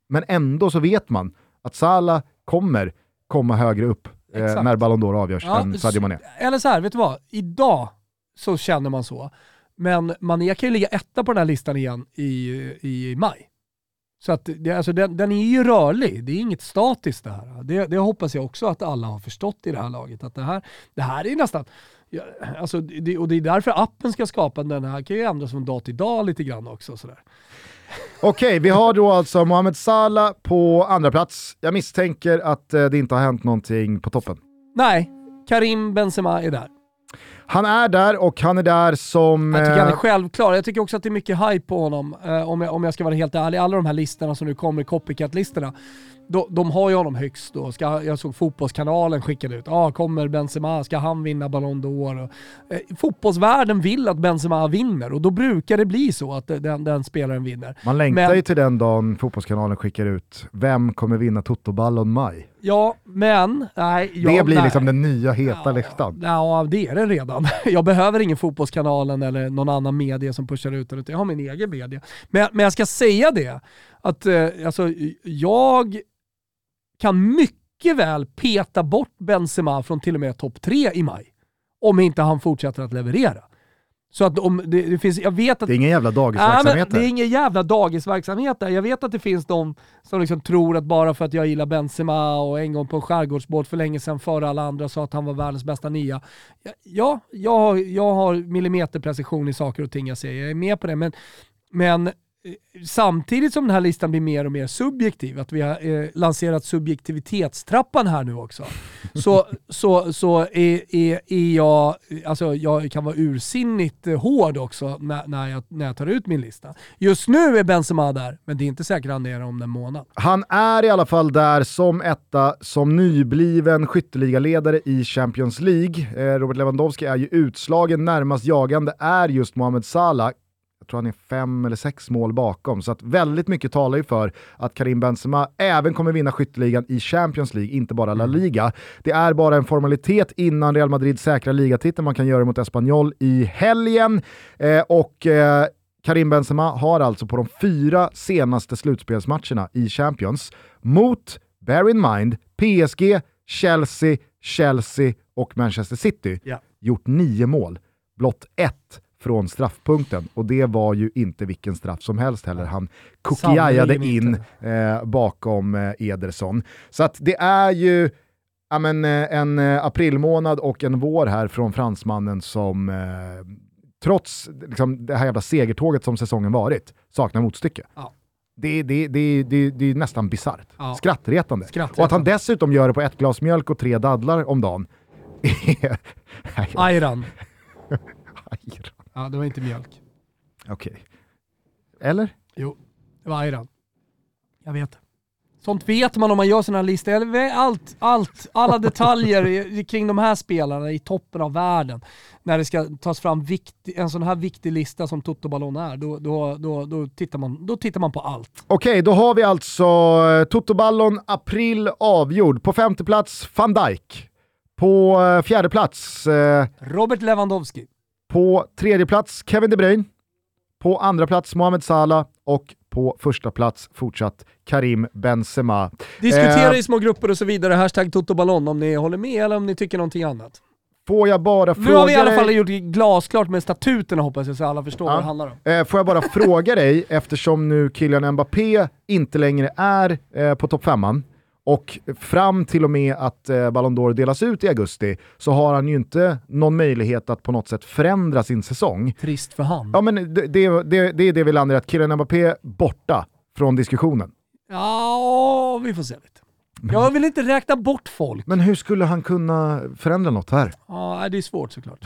Men ändå så vet man att Salah kommer komma högre upp eh, när Ballon d'Or avgörs Ja, än Sadio Mané. Eller så här, vet du vad? Idag så känner man så. Men Mané kan ju ligga etta på den här listan igen i, i maj. Så att det, alltså den, den är ju rörlig, det är inget statiskt det här. Det, det hoppas jag också att alla har förstått i det här laget. Att det här, det här är nästan, alltså det, och det är därför appen ska skapa den här, kan ju ändras från dag till dag lite grann också. Sådär. Okej, vi har då alltså Mohamed Salah på andra plats. Jag misstänker att eh, det inte har hänt någonting på toppen. Nej, Karim Benzema är där. Han är där och han är där som... Jag tycker han är eh, självklar. Jag tycker också att det är mycket hype på honom, eh, om, jag, om jag ska vara helt ärlig. Alla de här listorna som nu kommer, copycat-listorna, de, de har ju honom högst då. Ska, jag såg Fotbollskanalen skickade ut, ah, kommer Benzema, ska han vinna Ballon d'Or? Eh, fotbollsvärlden vill att Benzema vinner och då brukar det bli så att den, den spelaren vinner. Man längtar Men- ju till den dagen Fotbollskanalen skickar ut “Vem kommer vinna Toto-ballon maj?” Ja, men... Nej, ja, Det blir nej. liksom den nya heta Ja, listan. Ja, det är det redan. Jag behöver ingen Fotbollskanalen eller någon annan media som pushar ut den, utan jag har min egen media. Men, men jag ska säga det, att eh, alltså, jag kan mycket väl peta bort Benzema från till och med topp tre i maj. Om inte han fortsätter att leverera. Så att om det, det finns, jag vet att Det är ingen jävla dagisverksamhet det är ingen jävla dagisverksamhet där. Jag vet att det finns de som liksom tror att bara för att jag gillar Benzema och en gång på en skärgårdsbåt för länge sedan före alla andra sa att han var världens bästa nia. Ja, jag, har- jag har millimeterprecision i saker och ting jag säger. Jag är med på det. Men, men samtidigt som den här listan blir mer och mer subjektiv, att vi har eh, lanserat subjektivitetstrappan här nu också, så, så, så är, är, är jag, alltså jag kan vara ursinnigt eh, hård också när, när, jag, när jag tar ut min lista. Just nu är Benzema där, men det är inte säkert han är om en månad. Han är i alla fall där som etta, som nybliven skytteligaledare i Champions League. Eh, Robert Lewandowski är ju utslagen, närmast jagande är just Mohamed Salah. Jag tror han är fem eller sex mål bakom, så att väldigt mycket talar ju för att Karim Benzema även kommer vinna skytteligan i Champions League, inte bara La Liga. Det är bara en formalitet innan Real Madrid säkrar ligatiteln, man kan göra det mot Espanyol i helgen. Eh, och eh, Karim Benzema har alltså på de fyra senaste slutspelsmatcherna i Champions mot, bear in mind, PSG, Chelsea, Chelsea och Manchester City Ja. gjort nio mål. Blott ett från straffpunkten och det var ju inte vilken straff som helst heller. Han kukiajade in eh, bakom eh, Ederson. Så att det är ju ja, men, eh, en eh, aprilmånad och en vår här från fransmannen som eh, trots liksom, det här jävla segertåget som säsongen varit saknar motstycke. Ja. Det, det, det, det, det är nästan bisarrt. Ja. Skrattretande. Skrattretande. Och att han dessutom gör det på ett glas mjölk och tre dadlar om dagen. Nej, Ayran. Ja, det var inte mjölk. Okej. Eller? Jo, det var Ayran. Jag vet. Sånt vet man om man gör sådana här listor. Allt, allt, alla detaljer i- kring de här spelarna i toppen av världen. När det ska tas fram vikt, en sån här viktig lista som Toto Ballon är, då, då, då, då, tittar man, då tittar man på allt. Okej, då har vi alltså eh, Toto-ballon april avgjord. På femte plats van Dijk. På eh, fjärde plats, eh, Robert Lewandowski. På tredje plats Kevin De Bruyne. På andra plats Mohamed Salah och på första plats fortsatt Karim Benzema. Diskutera Eh, i små grupper och så vidare, hashtag Toto Ballon om ni håller med eller om ni tycker någonting annat. Får jag bara Nu har vi i fråga alla fall dig, gjort glasklart med statuterna hoppas jag så alla förstår Ja. vad det handlar om. eh, får jag bara fråga dig, eftersom nu Kylian Mbappé inte längre är eh, på topp femman och fram till och med att eh, Ballon d'Or delas ut i augusti så har han ju inte någon möjlighet att på något sätt förändra sin säsong. Trist för han. Ja men det, det, det, det är det vi landar i, att Kylian Mbappé borta från diskussionen. Ja, vi får se lite. Jag vill inte räkna bort folk. Men hur skulle han kunna förändra något här? Ja, det är svårt såklart.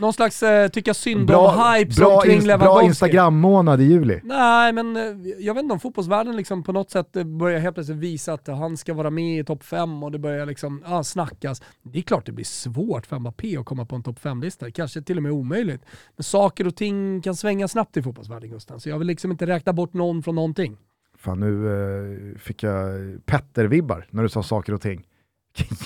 Någon slags eh, tycka synd Bra, om hype bra, kring ins- bra Lewandowski. Instagram-månad i juli. Nej, men eh, jag vet inte om fotbollsvärlden liksom på något sätt eh, börjar helt plötsligt visa att han ska vara med i topp 5 och det börjar liksom, ja, snackas. Det är klart det blir svårt för Mbappé att komma på en topp 5-lista. Kanske till och med omöjligt. Men saker och ting kan svänga snabbt i fotbollsvärlden Gusten, så jag vill liksom inte räkna bort någon från någonting. Fan nu eh, fick jag Petter-vibbar när du sa saker och ting.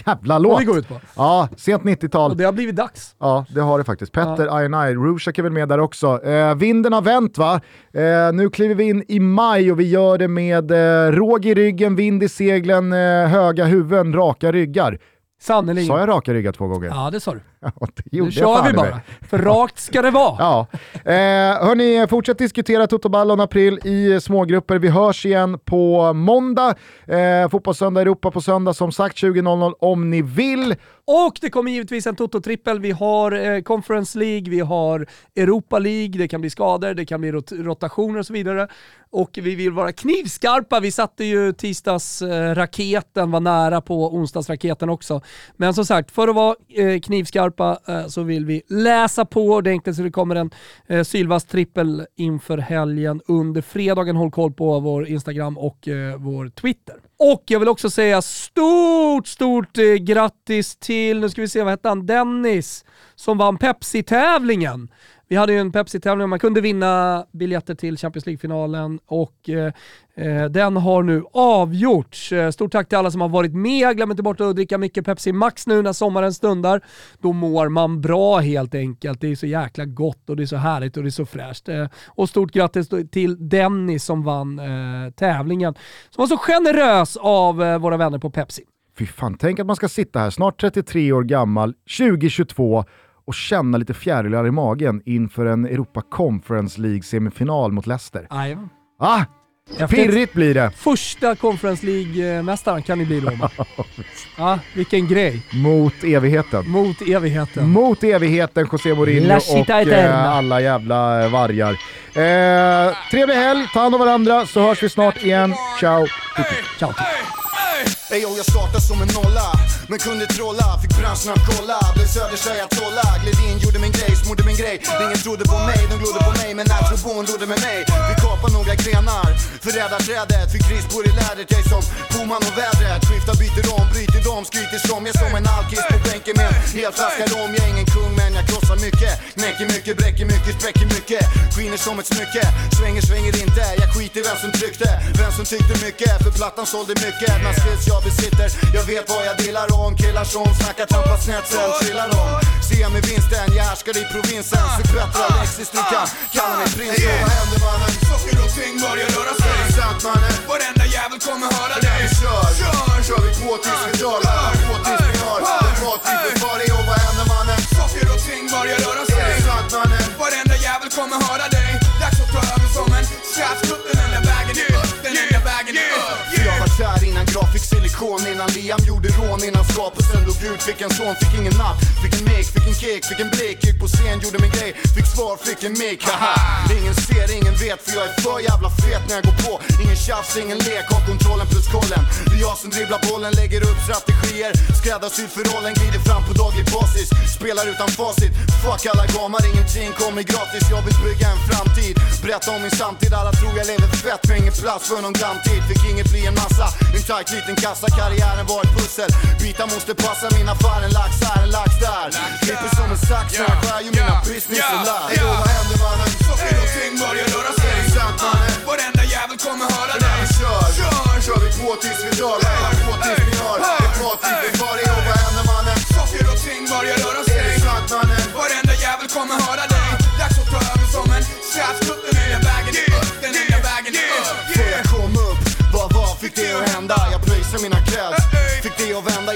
Jävla låt! vi går ut på. Ja, sent 90-tal. Och det har blivit dags. Ja, det har det faktiskt. Petter, ja. I Rushak är väl med där också. Eh, vinden har vänt va? Eh, nu kliver vi in i maj och vi gör det med eh, råg i ryggen, vind i seglen, eh, höga huvuden, raka ryggar. Sannerligen. Sa jag raka ryggar två gånger? Ja, det sa du. Nu kör vi bara. För rakt ska det vara. Ja. Eh, hörni, fortsätt diskutera Toto Ballon april i smågrupper. Vi hörs igen på måndag. Eh, Fotbollssöndag Europa på söndag som sagt 20.00 om ni vill. Och det kommer givetvis en Toto-trippel. Vi har eh, Conference League, vi har Europa League, det kan bli skador, det kan bli rot rotationer och så vidare. Och vi vill vara knivskarpa. Vi satte ju tisdagsraketen, var nära på onsdagsraketen också. Men som sagt, för att vara eh, knivskarpa skarpa eh, så vill vi läsa på ordentligt så det kommer en eh, sylvass trippel inför helgen under fredagen. Håll koll på vår Instagram och eh, vår Twitter. Och jag vill också säga stort, stort eh, grattis till, nu ska vi se, vad hette han? Dennis som vann Pepsi-tävlingen. Vi hade ju en Pepsi-tävling och man kunde vinna biljetter till Champions League-finalen och eh, eh den har nu avgjorts. Eh, stort tack till alla som har varit med. Glöm inte bort att dricka mycket Pepsi Max nu när sommaren stundar. Då mår man bra helt enkelt. Det är så jäkla gott och det är så härligt och det är så fräscht. Eh, och stort grattis till Dennis som vann eh, tävlingen. Som var så generös av eh, våra vänner på Pepsi. Fy fan, tänk att man ska sitta här, snart 33 år gammal, 2022 och känna lite fjärilar i magen inför en Europa Conference League-semifinal mot Leicester. Jajamän. Ah! Pirrigt blir det! Första Conference League-mästaren kan ni bli då. va? ja, vilken grej. Mot evigheten. Mot evigheten. Mot evigheten José Mourinho och città eh, eterna. alla jävla vargar. Eh, trevlig helg, ta hand om varandra så hörs vi snart igen. Ciao! Ciao. Ey yo, jag startade som en nolla Men kunde trolla, fick branschen att kolla. Blev södertjej att trolla Gled in, gjorde min grej, smorde min grej. Ingen trodde på mig, de glodde på mig Men Atrobon rodde med mig. Vi kapade några grenar Förrädar trädet Fick krispor i lädret. Jag är som Boman och vädret Skiftar, byter om, bryter dom, Skryter som Jag är som en alkis på bänken med en hel flaska rom. Jag är ingen kung men jag krossar mycket Knäcker mycket, bräcker mycket, spräcker mycket. Skiner som ett smycke Svänger, svänger inte. Jag skiter i vem som tryckte Vem som tyckte mycket För plattan sålde mycket. Skills jag besitter. Jag vet vad jag delar om. Killar som snackar trampa snett sen trillar de. Se mig vinsten Jag härskar i provinsen. Förbättra Alexis Du kan kalla mig prins. Yeah. Vad händer mannen? Saker och ting börjar röra sig. Är det sant mannen? Varenda jävel kommer höra dig. Kör, kör, kör vi på tills vi dagar På tills vi har. Ett fartyg för gjorde rån innan skapelsen dog ut Fick en son, fick ingen napp, fick en mick, fick en kick, fick en blick Gick på scen, gjorde min grej, fick svar, fick en mick. Haha, ingen ser, ingen vet för jag är för jävla fet när jag går på. Ingen tjafs, ingen lek, har kontrollen plus kollen. Det är jag som dribblar bollen, lägger upp strategier. Skräddarsydd för rollen, glider fram på daglig basis Spelar utan facit, fuck alla gamar, ingenting kommer gratis. Jag vill bygga en framtid, berätta om min samtid Alla tror jag lever fett, men ingen plats för någon glamtid Fick inget bli en massa, en tight liten kassa Karriären var ett pussel, bitar måste passa min affär en lax här, en lax där. Klipper som en sax när jag skär ju mina business och lax Ey, vad händer mannen? Saker och ting börjar röra sig. Är det sant mannen? Varenda jävel kommer höra dig. kör, Kör! kör vi på tills vi drar Hey. På tills vi har ett mattyp vi far Och vad händer mannen? Saker och ting börjar röra Är det sig sant mannen? Varenda jävel kommer höra dig. Dags att ta över som en straffskutt Den nya vägen är upp, den nya vägen är upp För jag kom upp, vad var fick det att hända? Jag pröjsade mina kläds Fick det att vända,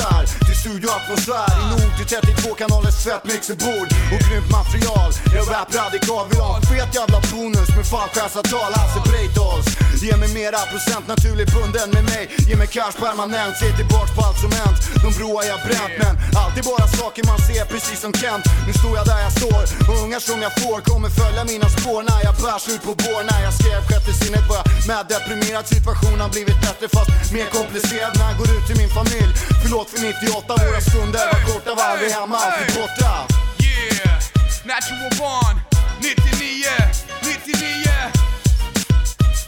gick Studio Atmosfär. Studioatmosfär I nord till 32 kanalers svettmixerbord och grymt material. Jag rap radikal, vill ha en fet jävla bonus med fallskärmsavtal, alltså, Hasse Breitholtz Ge mig mera procent, naturligt bunden med mig. Ge mig cash permanent, se tillbaks på allt som hänt. De broar jag bränt men alltid bara saker man ser precis som Kent. Nu står jag där jag står. Och ungar som jag får kommer följa mina spår. När jag bärs ut på bår När jag skrev sjätte sinnet var jag med. Deprimerad Situationen har blivit bättre fast mer komplicerad. När jag går ut till min familj. Förlåt för 98, våra stunder var korta, var aldrig hemma, alltid borta Yeah, natural born 99, 99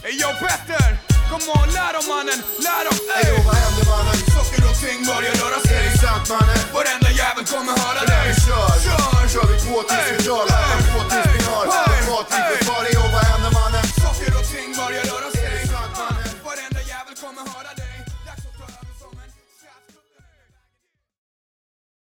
Ey yo Petter, kom on lär dem mannen, lär dem Ey yo, vad händer mannen? Saker och ting börjar röra Är sig det sant mannen? Varenda jävel kommer höra När dig vi kör, Kör! kör vi på tills vi Lappar på tills vi har ett mattyp